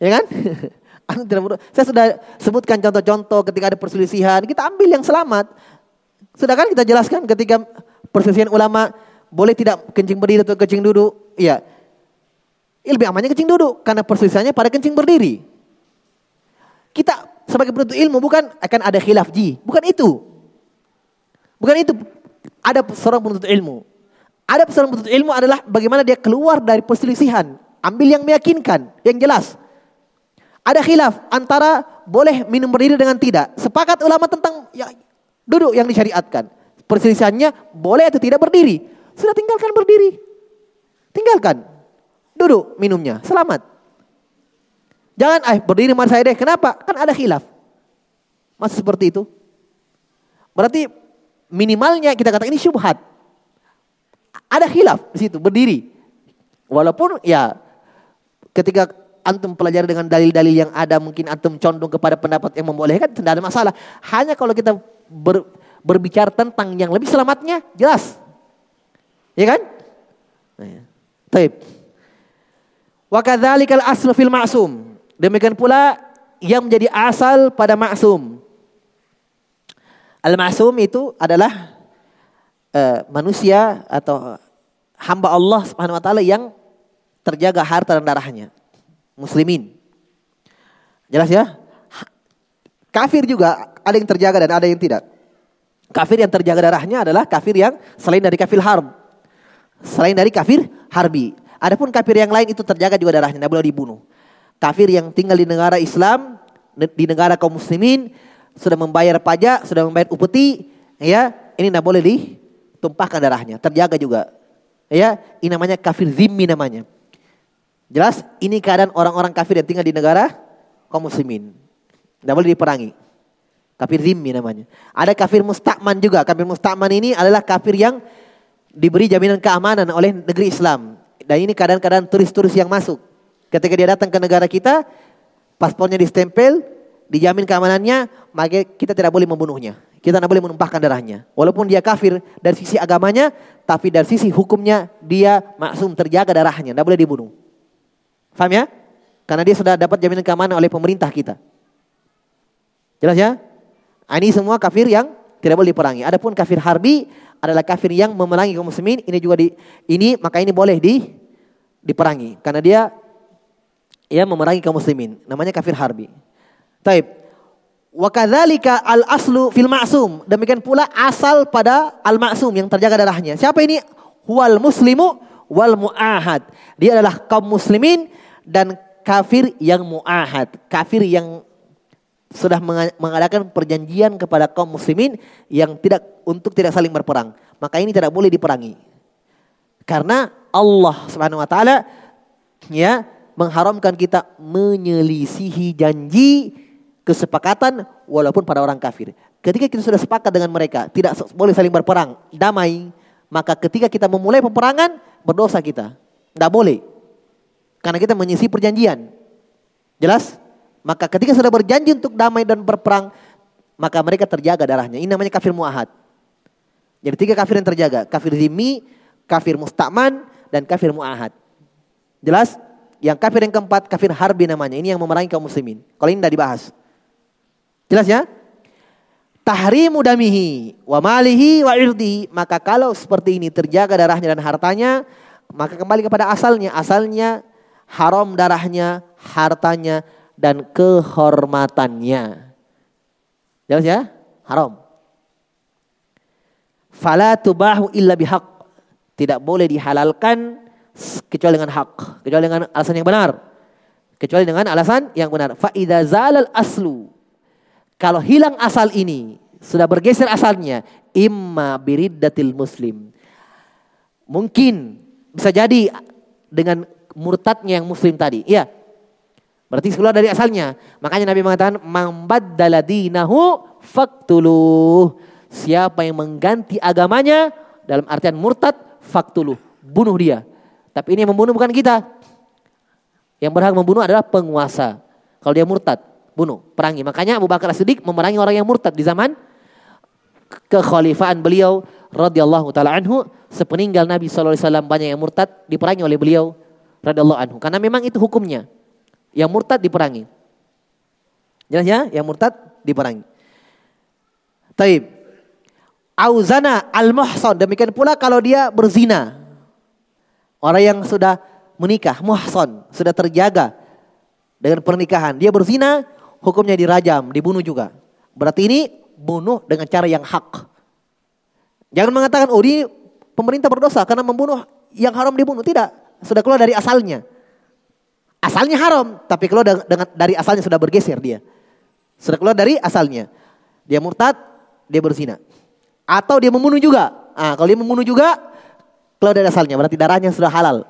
Ya kan? Saya sudah sebutkan contoh-contoh ketika ada perselisihan, kita ambil yang selamat. Sudah kan kita jelaskan ketika perselisihan ulama boleh tidak kencing berdiri atau kencing duduk? Iya. Lebih amannya kencing duduk karena perselisihannya pada kencing berdiri. Kita sebagai penuntut ilmu bukan akan ada khilaf ji, bukan itu. Bukan itu. Ada seorang penuntut ilmu. Ada seorang penuntut ilmu adalah bagaimana dia keluar dari perselisihan, ambil yang meyakinkan, yang jelas. Ada khilaf antara boleh minum berdiri dengan tidak. Sepakat ulama tentang ya, duduk yang disyariatkan. Perselisihannya boleh atau tidak berdiri. Sudah tinggalkan berdiri. Tinggalkan. Duduk minumnya. Selamat. Jangan eh berdiri mari saya deh. Kenapa? Kan ada khilaf. Masih seperti itu. Berarti minimalnya kita katakan ini syubhat. Ada khilaf di situ berdiri. Walaupun ya ketika antum pelajari dengan dalil-dalil yang ada mungkin antum condong kepada pendapat yang membolehkan tidak ada masalah. Hanya kalau kita ber, berbicara tentang yang lebih selamatnya jelas. Ya kan? Taib. Wa kadzalikal aslu fil ma'sum. Demikian pula yang menjadi asal pada maksum. Al-ma'sum itu adalah uh, manusia atau hamba Allah Subhanahu wa taala yang terjaga harta dan darahnya muslimin. Jelas ya? Kafir juga ada yang terjaga dan ada yang tidak. Kafir yang terjaga darahnya adalah kafir yang selain dari kafir harb. Selain dari kafir harbi. Adapun kafir yang lain itu terjaga juga darahnya, tidak boleh dibunuh. Kafir yang tinggal di negara Islam, di negara kaum muslimin, sudah membayar pajak, sudah membayar upeti, ya, ini tidak boleh ditumpahkan darahnya, terjaga juga. Ya, ini namanya kafir zimmi namanya. Jelas, ini keadaan orang-orang kafir yang tinggal di negara kaum muslimin. Tidak boleh diperangi. Kafir zimmi namanya. Ada kafir mustakman juga. Kafir mustakman ini adalah kafir yang diberi jaminan keamanan oleh negeri Islam. Dan ini keadaan-keadaan turis-turis yang masuk. Ketika dia datang ke negara kita, paspornya distempel, dijamin keamanannya, maka kita tidak boleh membunuhnya. Kita tidak boleh menumpahkan darahnya. Walaupun dia kafir dari sisi agamanya, tapi dari sisi hukumnya dia maksum terjaga darahnya, tidak boleh dibunuh. Faham ya? Karena dia sudah dapat jaminan keamanan oleh pemerintah kita. Jelas ya? Ah, ini semua kafir yang tidak boleh diperangi. Adapun kafir harbi adalah kafir yang memerangi kaum muslimin. Ini juga di ini maka ini boleh di diperangi karena dia ya memerangi kaum muslimin. Namanya kafir harbi. Taib. Wa kadzalika al aslu fil ma'sum. Demikian pula asal pada al ma'sum yang terjaga darahnya. Siapa ini? Wal muslimu wal muahad. Dia adalah kaum muslimin dan kafir yang muahad. Kafir yang sudah mengadakan perjanjian kepada kaum muslimin yang tidak untuk tidak saling berperang. Maka ini tidak boleh diperangi. Karena Allah Subhanahu wa taala ya mengharamkan kita menyelisihi janji kesepakatan walaupun pada orang kafir. Ketika kita sudah sepakat dengan mereka, tidak boleh saling berperang, damai, maka ketika kita memulai peperangan, berdosa kita. Tidak boleh. Karena kita menyisi perjanjian. Jelas? Maka ketika sudah berjanji untuk damai dan berperang, maka mereka terjaga darahnya. Ini namanya kafir muahad. Jadi tiga kafir yang terjaga. Kafir zimmi, kafir mustakman, dan kafir muahad. Jelas? Yang kafir yang keempat, kafir harbi namanya. Ini yang memerangi kaum muslimin. Kalau ini tidak dibahas. Jelas ya? Tahrimu damihi, wa malihi, wa irdihi. Maka kalau seperti ini terjaga darahnya dan hartanya, maka kembali kepada asalnya. Asalnya haram darahnya, hartanya, dan kehormatannya. Jelas ya? Haram. Fala tubahu illa bihaq. Tidak boleh dihalalkan kecuali dengan hak, kecuali dengan alasan yang benar. Kecuali dengan alasan yang benar. Fa idza zalal aslu. Kalau hilang asal ini, sudah bergeser asalnya, imma biriddatil muslim. Mungkin bisa jadi dengan murtadnya yang muslim tadi. Iya, Berarti keluar dari asalnya. Makanya Nabi mengatakan mambaddala dinahu faktuluh. Siapa yang mengganti agamanya dalam artian murtad faktuluh. Bunuh dia. Tapi ini yang membunuh bukan kita. Yang berhak membunuh adalah penguasa. Kalau dia murtad, bunuh, perangi. Makanya Abu Bakar As-Siddiq memerangi orang yang murtad di zaman kekhalifaan beliau radhiyallahu taala anhu sepeninggal Nabi sallallahu alaihi wasallam banyak yang murtad diperangi oleh beliau radhiyallahu anhu karena memang itu hukumnya yang murtad diperangi. Jelas ya? Yang murtad diperangi. Taib. Auzana al-muhsan. Demikian pula kalau dia berzina. Orang yang sudah menikah, muhsan, sudah terjaga dengan pernikahan. Dia berzina, hukumnya dirajam, dibunuh juga. Berarti ini bunuh dengan cara yang hak. Jangan mengatakan, oh ini pemerintah berdosa karena membunuh yang haram dibunuh. Tidak, sudah keluar dari asalnya. Asalnya haram, tapi kalau dengan dari asalnya sudah bergeser dia. Sudah keluar dari asalnya. Dia murtad, dia berzina. Atau dia membunuh juga. Ah, kalau dia membunuh juga, keluar dari asalnya, berarti darahnya sudah halal.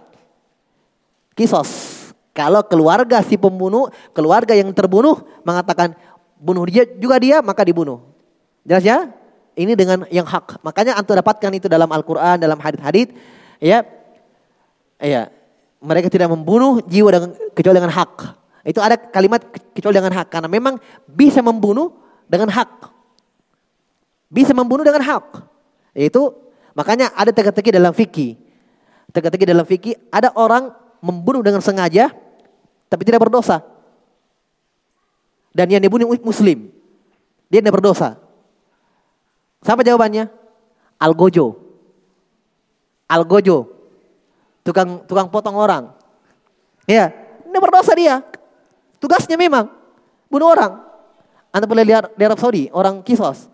Kisos. Kalau keluarga si pembunuh, keluarga yang terbunuh mengatakan bunuh dia juga dia, maka dibunuh. Jelas ya? Ini dengan yang hak. Makanya antum dapatkan itu dalam Al-Quran, dalam hadith-hadith. Ya, ya mereka tidak membunuh jiwa dengan kecuali dengan hak. Itu ada kalimat kecuali dengan hak karena memang bisa membunuh dengan hak. Bisa membunuh dengan hak. Yaitu makanya ada teka-teki dalam fikih. Teka-teki dalam fikih ada orang membunuh dengan sengaja tapi tidak berdosa. Dan yang dibunuh muslim. Dia tidak berdosa. Siapa jawabannya? Algojo. Algojo tukang tukang potong orang. Ya, ini berdosa dia. Tugasnya memang bunuh orang. Anda boleh lihat di Arab Saudi, orang kisos.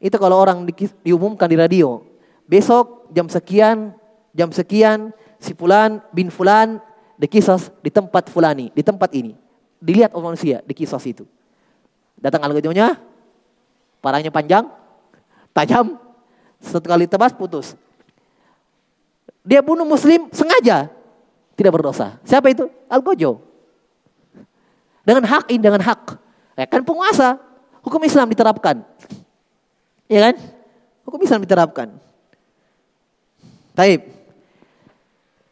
Itu kalau orang di, diumumkan di radio, besok jam sekian jam sekian si fulan bin fulan dikisos di tempat fulani, di tempat ini. Dilihat oleh manusia di kisos itu. Datang algojonya, parangnya panjang, tajam, satu kali tebas putus. Dia bunuh muslim sengaja, tidak berdosa. Siapa itu? Algojo. Dengan hak ini, dengan hak. Ya kan penguasa, hukum Islam diterapkan. Ya kan? Hukum Islam diterapkan. Taib.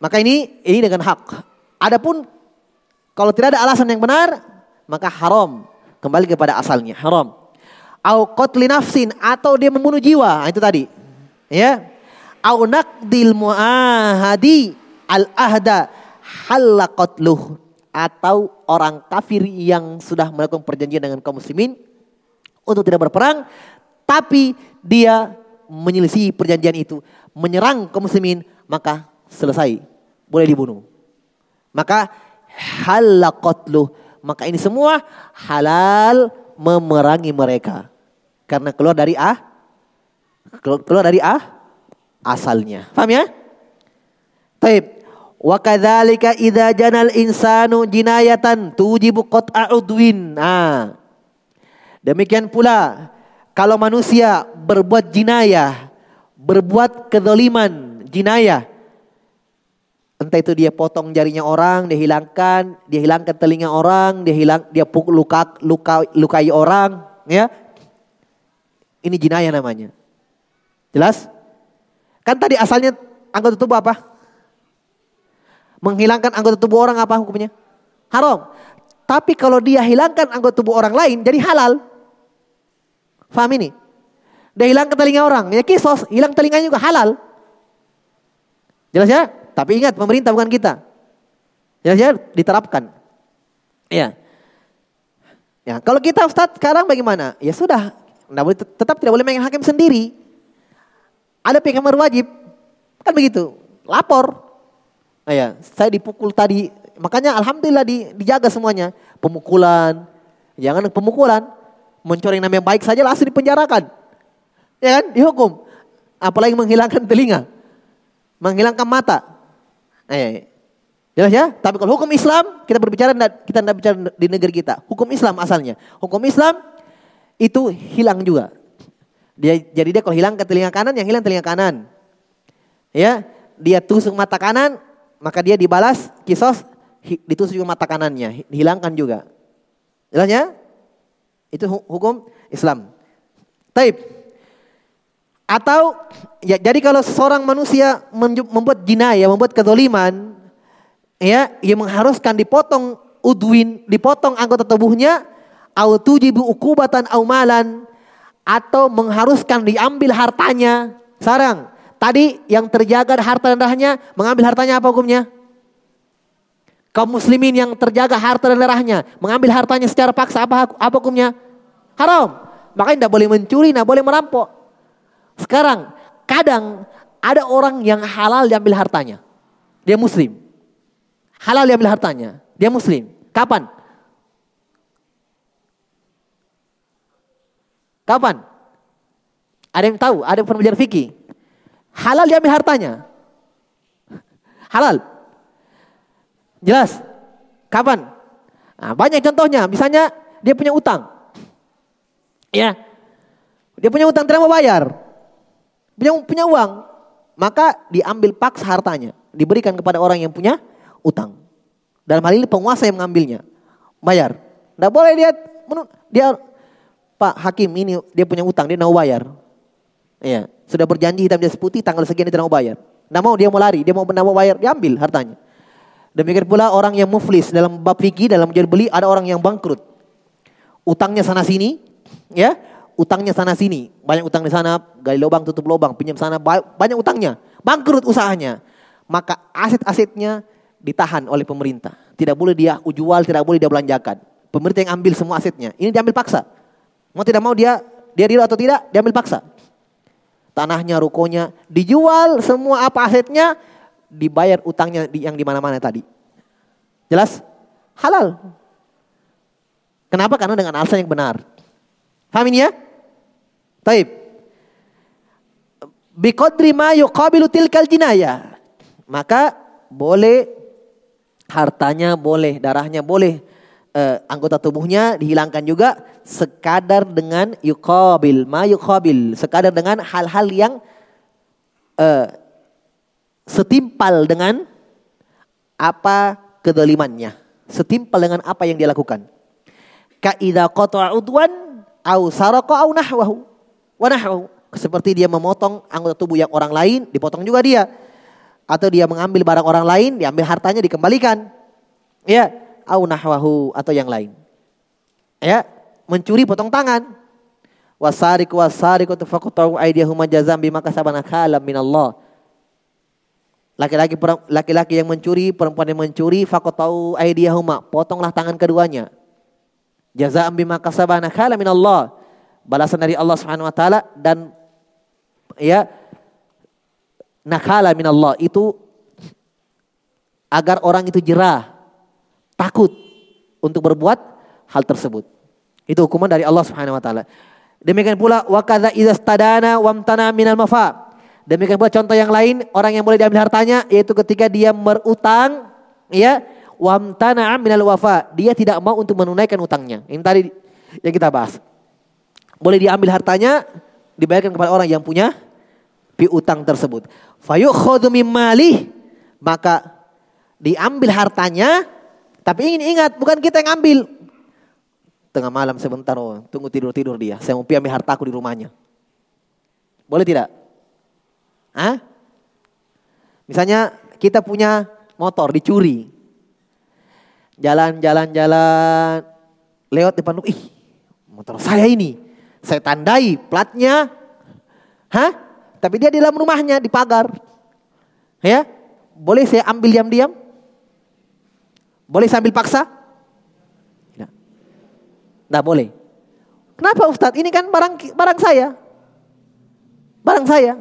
Maka ini ini dengan hak. Adapun kalau tidak ada alasan yang benar, maka haram. Kembali kepada asalnya, haram. Au qatli nafsin atau dia membunuh jiwa, nah, itu tadi. Ya. Au naqdil muahadi al ahda halla qatluh atau orang kafir yang sudah melakukan perjanjian dengan kaum muslimin untuk tidak berperang tapi dia menyelisih perjanjian itu, menyerang kaum muslimin, maka selesai, boleh dibunuh. Maka halaqatluh, maka ini semua halal memerangi mereka. Karena keluar dari ah? Keluar dari ah asalnya. Paham ya? Taib. Wa kadzalika idza janal insanu jinayatan tujibu qat'a udwin. Nah. Demikian pula kalau manusia berbuat jinayah, berbuat kezaliman, jinayah, entah itu dia potong jarinya orang, dia hilangkan, dia hilangkan telinga orang, dia hilang, dia pukul luka, luka, lukai orang, ya. Ini jinayah namanya. Jelas? Kan tadi asalnya anggota tubuh apa? Menghilangkan anggota tubuh orang apa hukumnya? Haram. Tapi kalau dia hilangkan anggota tubuh orang lain jadi halal. Faham ini? Dia hilang ke telinga orang. Ya kisos, hilang telinganya juga halal. Jelas ya? Tapi ingat pemerintah bukan kita. Jelas ya? Diterapkan. Ya. Ya, kalau kita Ustaz sekarang bagaimana? Ya sudah, tidak boleh, tetap tidak boleh main hakim sendiri. Ada pihak wajib. Kan begitu. Lapor. Nah, ya, saya dipukul tadi. Makanya alhamdulillah di, dijaga semuanya. Pemukulan. Jangan pemukulan Mencoreng nama yang baik saja langsung dipenjarakan. Ya kan? Dihukum. Apalagi menghilangkan telinga. Menghilangkan mata. Eh, jelas ya? Tapi kalau hukum Islam, kita berbicara kita tidak bicara di negeri kita. Hukum Islam asalnya. Hukum Islam itu hilang juga. Dia jadi dia kalau hilang ke telinga kanan, yang hilang telinga kanan. Ya, dia tusuk mata kanan, maka dia dibalas kisos ditusuk juga mata kanannya, dihilangkan juga. Jelas ya? Itu hukum Islam. Taib. Atau ya jadi kalau seorang manusia membuat jinayah, membuat kezaliman, ya, yang mengharuskan dipotong udwin, dipotong anggota tubuhnya, au tujibu ukubatan au malan atau mengharuskan diambil hartanya. Sarang, tadi yang terjaga harta dan darahnya, mengambil hartanya apa hukumnya? Kaum muslimin yang terjaga harta dan darahnya, mengambil hartanya secara paksa apa apa hukumnya? Haram. Makanya tidak boleh mencuri, tidak boleh merampok. Sekarang kadang ada orang yang halal diambil hartanya. Dia muslim. Halal diambil hartanya. Dia muslim. Kapan? Kapan? Ada yang tahu? Ada yang pernah belajar fikih? Halal diambil hartanya. Halal. Jelas? Kapan? Nah, banyak contohnya. Misalnya dia punya utang. Ya. Dia punya utang tidak mau bayar. Punya, punya uang. Maka diambil paksa hartanya. Diberikan kepada orang yang punya utang. Dalam hal ini penguasa yang mengambilnya. Bayar. Tidak boleh dia dia Pak Hakim ini dia punya utang, dia mau bayar. Iya, sudah berjanji hitam di putih tanggal sekian dia mau bayar. Tidak mau dia mau lari, dia mau benar mau bayar, diambil hartanya. Demikian pula orang yang muflis dalam bab fikih dalam jual beli ada orang yang bangkrut. Utangnya sana sini, ya, utangnya sana sini, banyak utang di sana, gali lubang tutup lubang, pinjam sana banyak utangnya, bangkrut usahanya. Maka aset-asetnya ditahan oleh pemerintah. Tidak boleh dia jual, tidak boleh dia belanjakan. Pemerintah yang ambil semua asetnya. Ini diambil paksa. Mau tidak mau dia dia diri atau tidak diambil paksa. Tanahnya, rukonya dijual semua apa asetnya dibayar utangnya yang di mana-mana tadi. Jelas? Halal. Kenapa? Karena dengan alasan yang benar. Paham ini ya? Taib. Biqadri ma yuqabilu tilkal jinayah. Maka boleh hartanya boleh, darahnya boleh, uh, anggota tubuhnya dihilangkan juga sekadar dengan yuqabil, ma yuqabil, sekadar dengan hal-hal yang uh, setimpal dengan apa kedolimannya, setimpal dengan apa yang dia lakukan. Ka'idha qata'a udwan au saraqa au nahwahu wa nahwahu. Seperti dia memotong anggota tubuh yang orang lain, dipotong juga dia. Atau dia mengambil barang orang lain, diambil hartanya dikembalikan. Ya, au nahwahu atau yang lain. Ya, mencuri potong tangan. Wasariku wasariku tafaqatu aydihuma jazam bima kasabana kalam minallah. Laki-laki laki-laki yang mencuri, perempuan yang mencuri, faqatu aydihuma, potonglah tangan keduanya. Jazaa'an bima kasabana kala min Allah. Balasan dari Allah Subhanahu wa taala dan ya nakala min Allah itu agar orang itu jerah, takut untuk berbuat hal tersebut. Itu hukuman dari Allah Subhanahu wa taala. Demikian pula wa kadza idza stadana wamtana minal mafa. Demikian pula contoh yang lain orang yang boleh diambil hartanya yaitu ketika dia berutang ya wamtana'a minal wafa. Dia tidak mau untuk menunaikan utangnya. Ini tadi yang kita bahas. Boleh diambil hartanya, dibayarkan kepada orang yang punya piutang tersebut. Fayukhadhu mimmalih, maka diambil hartanya, tapi ingin ingat bukan kita yang ambil. Tengah malam sebentar, oh, tunggu tidur-tidur dia. Saya mau ambil hartaku di rumahnya. Boleh tidak? Hah? Misalnya kita punya motor dicuri jalan-jalan-jalan lewat depan. Ih, motor saya ini. Saya tandai platnya. Hah? Tapi dia di dalam rumahnya di pagar. Ya? Boleh saya ambil diam-diam? Boleh saya ambil paksa? Tidak. Tidak boleh. Kenapa Ustadz? Ini kan barang barang saya. Barang saya.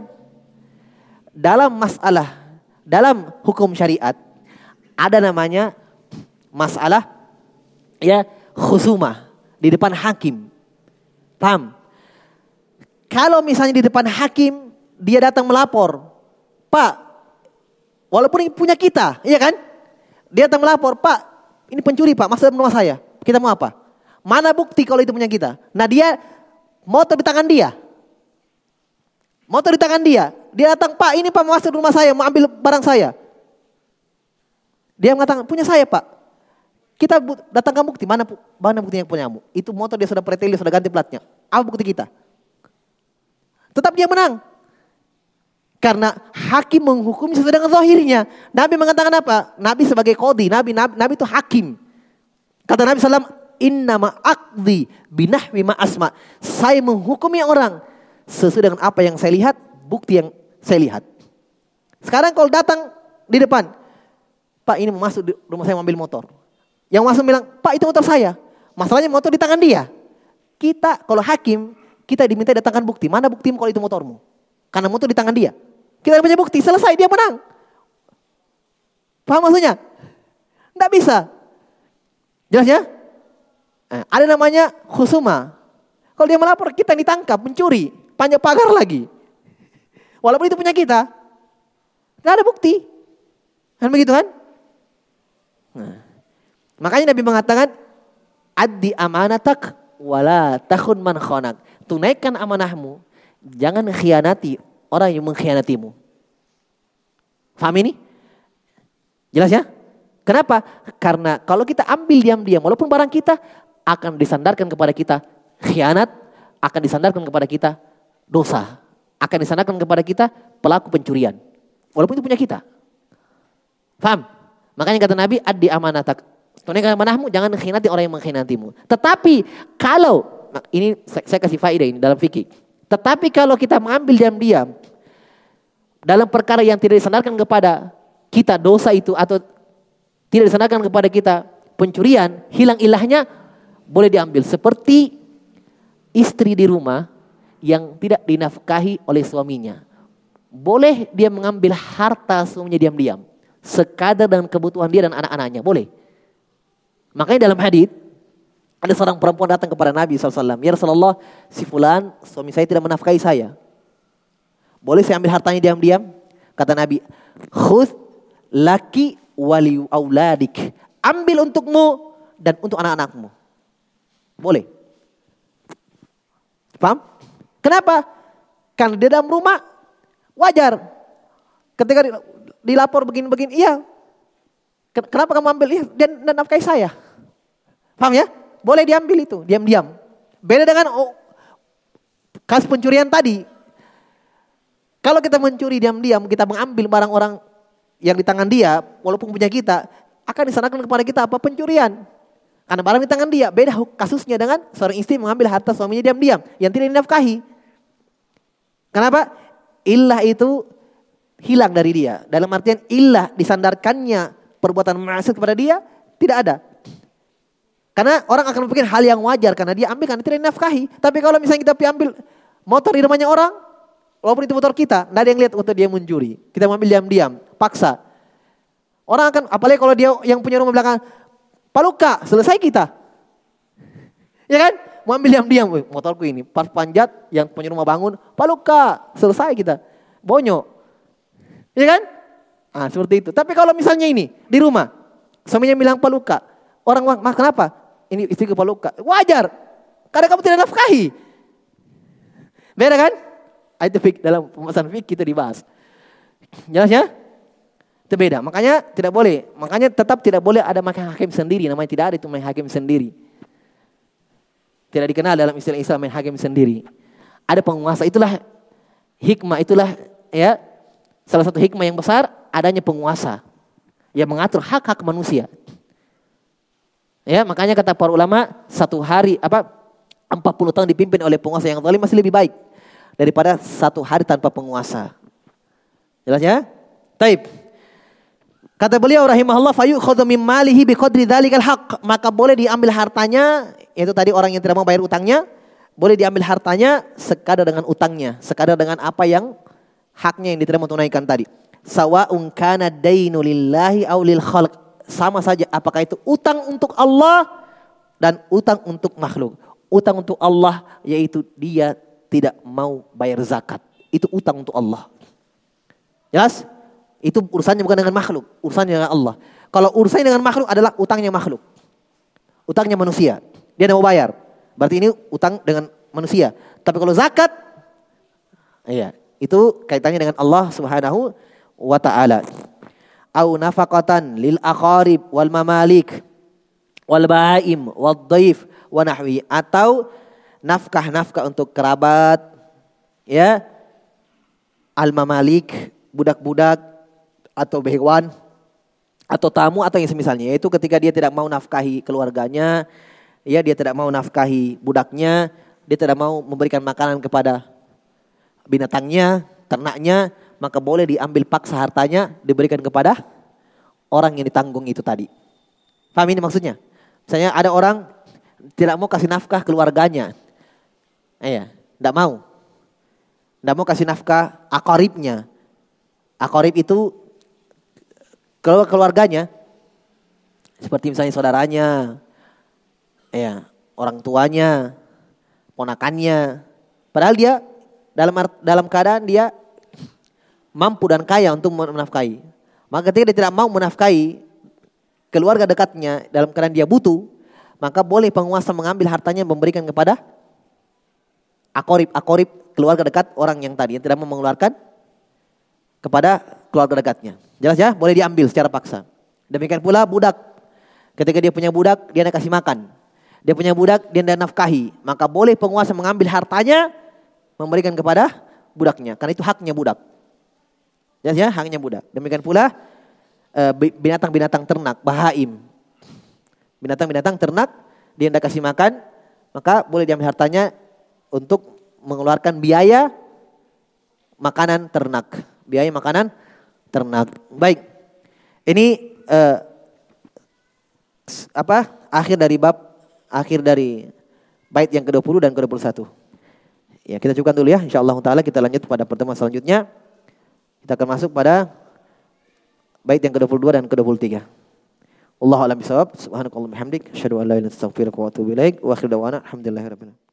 Dalam masalah, dalam hukum syariat, ada namanya masalah ya khusumah di depan hakim. Paham? Kalau misalnya di depan hakim dia datang melapor, Pak, walaupun punya kita, iya kan? Dia datang melapor, Pak, ini pencuri Pak, masa rumah saya. Kita mau apa? Mana bukti kalau itu punya kita? Nah dia motor di tangan dia. Motor di tangan dia. Dia datang, Pak ini Pak masuk rumah saya, mau ambil barang saya. Dia mengatakan, punya saya Pak. Kita datangkan bukti, mana mana bukti yang punyamu? Itu motor dia sudah pretel, sudah ganti platnya. Apa bukti kita? Tetap dia menang. Karena hakim menghukum sesuai dengan zahirnya. Nabi mengatakan apa? Nabi sebagai kodi, Nabi, Nabi, Nabi itu hakim. Kata Nabi SAW, Innama akdi binahwi ma asma. Saya menghukumi orang sesuai dengan apa yang saya lihat, bukti yang saya lihat. Sekarang kalau datang di depan, Pak ini mau masuk di rumah saya ambil motor. Yang masuk bilang, Pak itu motor saya. Masalahnya motor di tangan dia. Kita kalau hakim, kita diminta datangkan bukti. Mana buktimu kalau itu motormu? Karena motor di tangan dia. Kita punya bukti, selesai dia menang. Paham maksudnya? Tidak bisa. Jelas ya? Nah, ada namanya khusuma. Kalau dia melapor, kita ditangkap, mencuri. Panjang pagar lagi. Walaupun itu punya kita. Tidak ada bukti. Kan begitu kan? Nah. Makanya Nabi mengatakan addi amanatak wala takhun man khonak. Tunaikan amanahmu, jangan khianati orang yang mengkhianatimu. Faham ini? Jelas ya? Kenapa? Karena kalau kita ambil diam-diam, walaupun barang kita akan disandarkan kepada kita khianat, akan disandarkan kepada kita dosa, akan disandarkan kepada kita pelaku pencurian. Walaupun itu punya kita. Faham? Makanya kata Nabi, addi amanatak Tunaikan amanahmu, jangan mengkhianati orang yang mengkhianatimu. Tetapi kalau, nah ini saya, kasih faedah ini dalam fikih. Tetapi kalau kita mengambil diam-diam dalam perkara yang tidak disandarkan kepada kita dosa itu atau tidak disandarkan kepada kita pencurian, hilang ilahnya boleh diambil. Seperti istri di rumah yang tidak dinafkahi oleh suaminya. Boleh dia mengambil harta suaminya diam-diam. Sekadar dengan kebutuhan dia dan anak-anaknya. Boleh. Makanya dalam hadis ada seorang perempuan datang kepada Nabi SAW. Ya Rasulullah, si fulan suami saya tidak menafkahi saya. Boleh saya ambil hartanya diam-diam? Kata Nabi, khud laki wali auladik. Ambil untukmu dan untuk anak-anakmu. Boleh. Paham? Kenapa? Karena di dalam rumah wajar. Ketika dilapor begini-begini, iya. Kenapa kamu ambil? Iya, dan, dan nafkahi saya. Paham ya? Boleh diambil itu, diam-diam. Beda dengan oh, kasus pencurian tadi. Kalau kita mencuri diam-diam, kita mengambil barang orang yang di tangan dia, walaupun punya kita, akan disanakan kepada kita apa? Pencurian. Karena barang di tangan dia, beda kasusnya dengan seorang istri mengambil harta suaminya diam-diam, yang tidak dinafkahi. Kenapa? Ilah itu hilang dari dia. Dalam artian ilah disandarkannya perbuatan maksiat kepada dia, tidak ada. Karena orang akan berpikir hal yang wajar karena dia ambil karena tidak dinafkahi. Tapi kalau misalnya kita ambil motor di rumahnya orang, Walaupun itu motor kita, tidak ada yang lihat untuk dia mencuri. Kita mengambil diam-diam, paksa. Orang akan, apalagi kalau dia yang punya rumah belakang, paluka, selesai kita. Ya kan? Mau ambil diam-diam, motorku ini, pas panjat, yang punya rumah bangun, paluka, selesai kita. Bonyo. Ya kan? Ah, seperti itu. Tapi kalau misalnya ini, di rumah, suaminya bilang paluka. Orang, mah kenapa? Ini istri ke paluka. Wajar. Karena kamu tidak nafkahi. Beda kan? Ah, itu dalam pembahasan fik kita dibahas. Jelas ya? Itu beda. Makanya tidak boleh. Makanya tetap tidak boleh ada makan hakim sendiri. Namanya tidak ada itu main hakim sendiri. Tidak dikenal dalam istilah Islam main hakim sendiri. Ada penguasa. Itulah hikmah. Itulah ya salah satu hikmah yang besar adanya penguasa yang mengatur hak-hak manusia. Ya, makanya kata para ulama satu hari apa 40 tahun dipimpin oleh penguasa yang zalim masih lebih baik daripada satu hari tanpa penguasa. Jelas ya? Taib. Kata beliau rahimahullah fayu min malihi bi qadri dzalikal haq. Maka boleh diambil hartanya, yaitu tadi orang yang tidak mau bayar utangnya, boleh diambil hartanya sekadar dengan utangnya, sekadar dengan apa yang haknya yang diterima tunaikan tadi. Sawa'un kana dainu lillahi aw lil khalq. Sama saja apakah itu utang untuk Allah dan utang untuk makhluk. Utang untuk Allah yaitu dia tidak mau bayar zakat. Itu utang untuk Allah. Jelas? Itu urusannya bukan dengan makhluk, urusannya dengan Allah. Kalau urusannya dengan makhluk adalah utangnya makhluk. Utangnya manusia. Dia tidak mau bayar. Berarti ini utang dengan manusia. Tapi kalau zakat, iya, itu kaitannya dengan Allah Subhanahu wa taala. Au nafaqatan lil aqarib wal mamalik wal baim wal dhaif wa nahwi atau nafkah-nafkah untuk kerabat, ya, al-mamalik, budak-budak atau hewan atau tamu atau yang semisalnya yaitu ketika dia tidak mau nafkahi keluarganya, ya dia tidak mau nafkahi budaknya, dia tidak mau memberikan makanan kepada binatangnya, ternaknya, maka boleh diambil paksa hartanya diberikan kepada orang yang ditanggung itu tadi. Paham ini maksudnya? Misalnya ada orang tidak mau kasih nafkah keluarganya, Iya, tidak mau. Tidak mau kasih nafkah akoribnya. Akorib itu keluarganya. Seperti misalnya saudaranya, ya, orang tuanya, ponakannya. Padahal dia dalam dalam keadaan dia mampu dan kaya untuk menafkahi. Maka ketika dia tidak mau menafkahi keluarga dekatnya dalam keadaan dia butuh, maka boleh penguasa mengambil hartanya memberikan kepada akorib akorib keluarga dekat orang yang tadi yang tidak mau mengeluarkan kepada keluarga dekatnya. Jelas ya, boleh diambil secara paksa. Demikian pula budak. Ketika dia punya budak, dia nak kasih makan. Dia punya budak, dia tidak nafkahi. Maka boleh penguasa mengambil hartanya, memberikan kepada budaknya. Karena itu haknya budak. Ya, haknya budak. Demikian pula eh, binatang-binatang ternak, bahaim. Binatang-binatang ternak, dia tidak kasih makan, maka boleh diambil hartanya untuk mengeluarkan biaya makanan ternak. Biaya makanan ternak. Baik. Ini eh, apa? Akhir dari bab akhir dari bait yang ke-20 dan ke-21. Ya, kita cukupkan dulu ya. Insyaallah taala kita lanjut pada pertemuan selanjutnya. Kita akan masuk pada bait yang ke-22 dan ke-23. Allah alam bisawab. Subhanakallahumma hamdik, asyhadu an la ilaha illa anta astaghfiruka wa atubu ilaik. Wa akhiru da'wana alhamdulillahirabbil alamin.